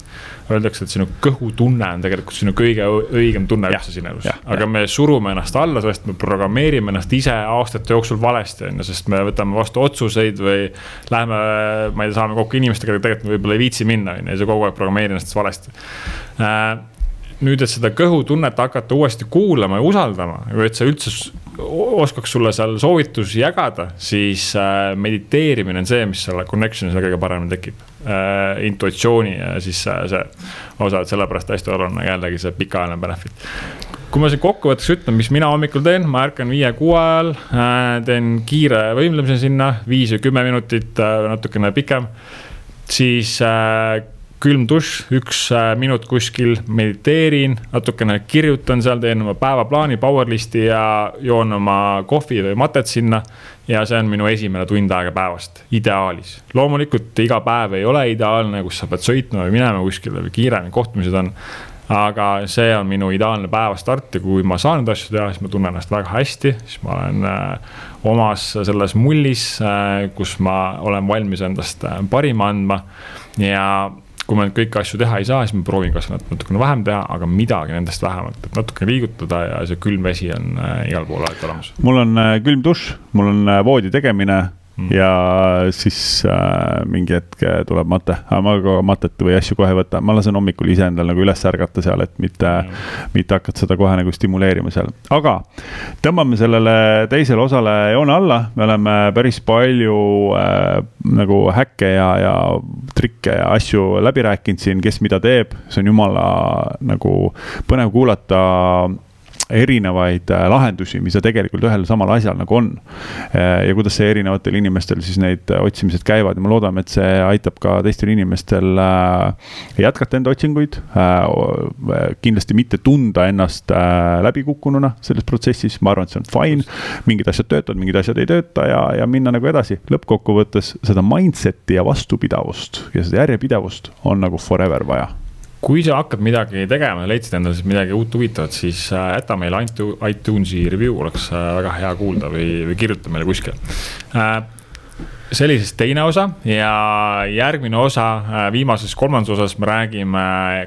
Öeldakse, et sinu kõhutunne on tegelikult sinu kõige õigem tunne üldse siin elus. aga ja. me surume ennast alla, sest me programmeerime ennast ise aastate jooksul valesti, on ju, sest me võtame vastu otsuseid või. Läheme, ma ei tea, saame kokku inimestega, tegelikult me võib-olla ei viitsi minna, on ju, ja sa kogu aeg programmeerid ennast valesti äh, nüüd, et seda kõhutunnet hakata uuesti kuulama ja usaldama, või et sa üldse oskaks sulle seal soovitusi jagada, siis äh, mediteerimine on see, mis selle connection'i seal kõige paremini tekib äh,. intuitsiooni ja siis äh, see osa, et sellepärast hästi oluline jällegi see pikaajaline benefit kui ma siin kokkuvõtteks ütlen, mis mina hommikul teen, ma ärkan viie-kuue ajal teen kiire võimlemise sinna, viis või kümme minutit natukene pikem. siis külm dušš, üks äh, minut kuskil, mediteerin, natukene kirjutan seal, teen oma päevaplaani, powerlist'i ja joon oma kohvi või matet sinna. ja see on minu esimene tund aega päevast, ideaalis. loomulikult iga päev ei ole ideaalne, kus sa pead sõitma või minema kuskile või kiiremini kohtumised on. aga see on minu ideaalne päevastart ja kui ma saan neid asju teha, siis ma tunnen ennast väga hästi, siis ma olen äh, omas selles mullis, äh, kus ma olen valmis endast parima andma ja kui ma nüüd kõiki asju teha ei saa, siis ma proovin kas natukene vähem teha, aga midagi nendest vähemalt, et natuke liigutada ja see külm vesi on äh, igal pool alati olemas. mul on äh, külm dušš, mul on äh, voodi tegemine. Ja siis äh, mingi hetk tuleb mate, aga ma ka matet või asju kohe ei võta, ma lasen hommikul ise endal nagu üles ärgata seal, et mitte mm., mitte hakata seda kohe nagu stimuleerima seal. aga tõmbame sellele teisele osale joone alla, me oleme päris palju äh, nagu häkke ja, ja trikke ja asju läbi rääkinud siin, kes mida teeb, see on jumala nagu põnev kuulata erinevaid äh, lahendusi, mis tegelikult ühel samal asjal nagu on. Äh, ja kuidas see erinevatel inimestel siis neid äh, otsimised käivad ja me loodame, et see aitab ka teistel inimestel jätkata enda otsinguid. kindlasti mitte tunda ennast läbikukkununa selles protsessis, ma arvan, et see on fine. mingid asjad töötavad, mingid asjad ei tööta ja, ja minna nagu edasi. lõppkokkuvõttes seda mindset'i ja vastupidavust ja seda järjepidevust on nagu forever vaja kui sa hakkad midagi tegema ja leidsid endale midagi uut huvitavat, siis äh, jäta meile iTunesi review, oleks äh, väga hea kuulda või, või kirjuta meile kuskil. Äh, siis teine osa ja järgmine osa, viimases kolmandas osas me räägime,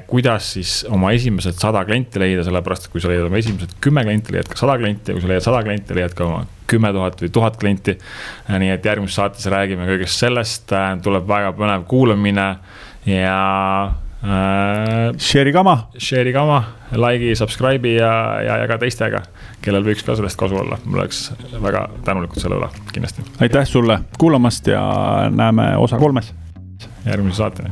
kuidas siis oma esimesed sada klienti leida, sellepärast et kui sa leiad oma esimesed kümme klienti, leiad ka sada klienti ja kui sa leiad sada klienti, leiad ka oma kümme tuhat või tuhat klienti. nii et järgmises saates räägime kõigest sellest, tuleb väga põnev kuulamine ja. Share'i kama. Share'i kama, like'i, subscribe'i ja, ja jaga teistega, kellel võiks ka sellest kasu olla, mul oleks väga tänulikud selle üle, kindlasti. aitäh sulle kuulamast ja näeme osa kolmes. järgmise saateni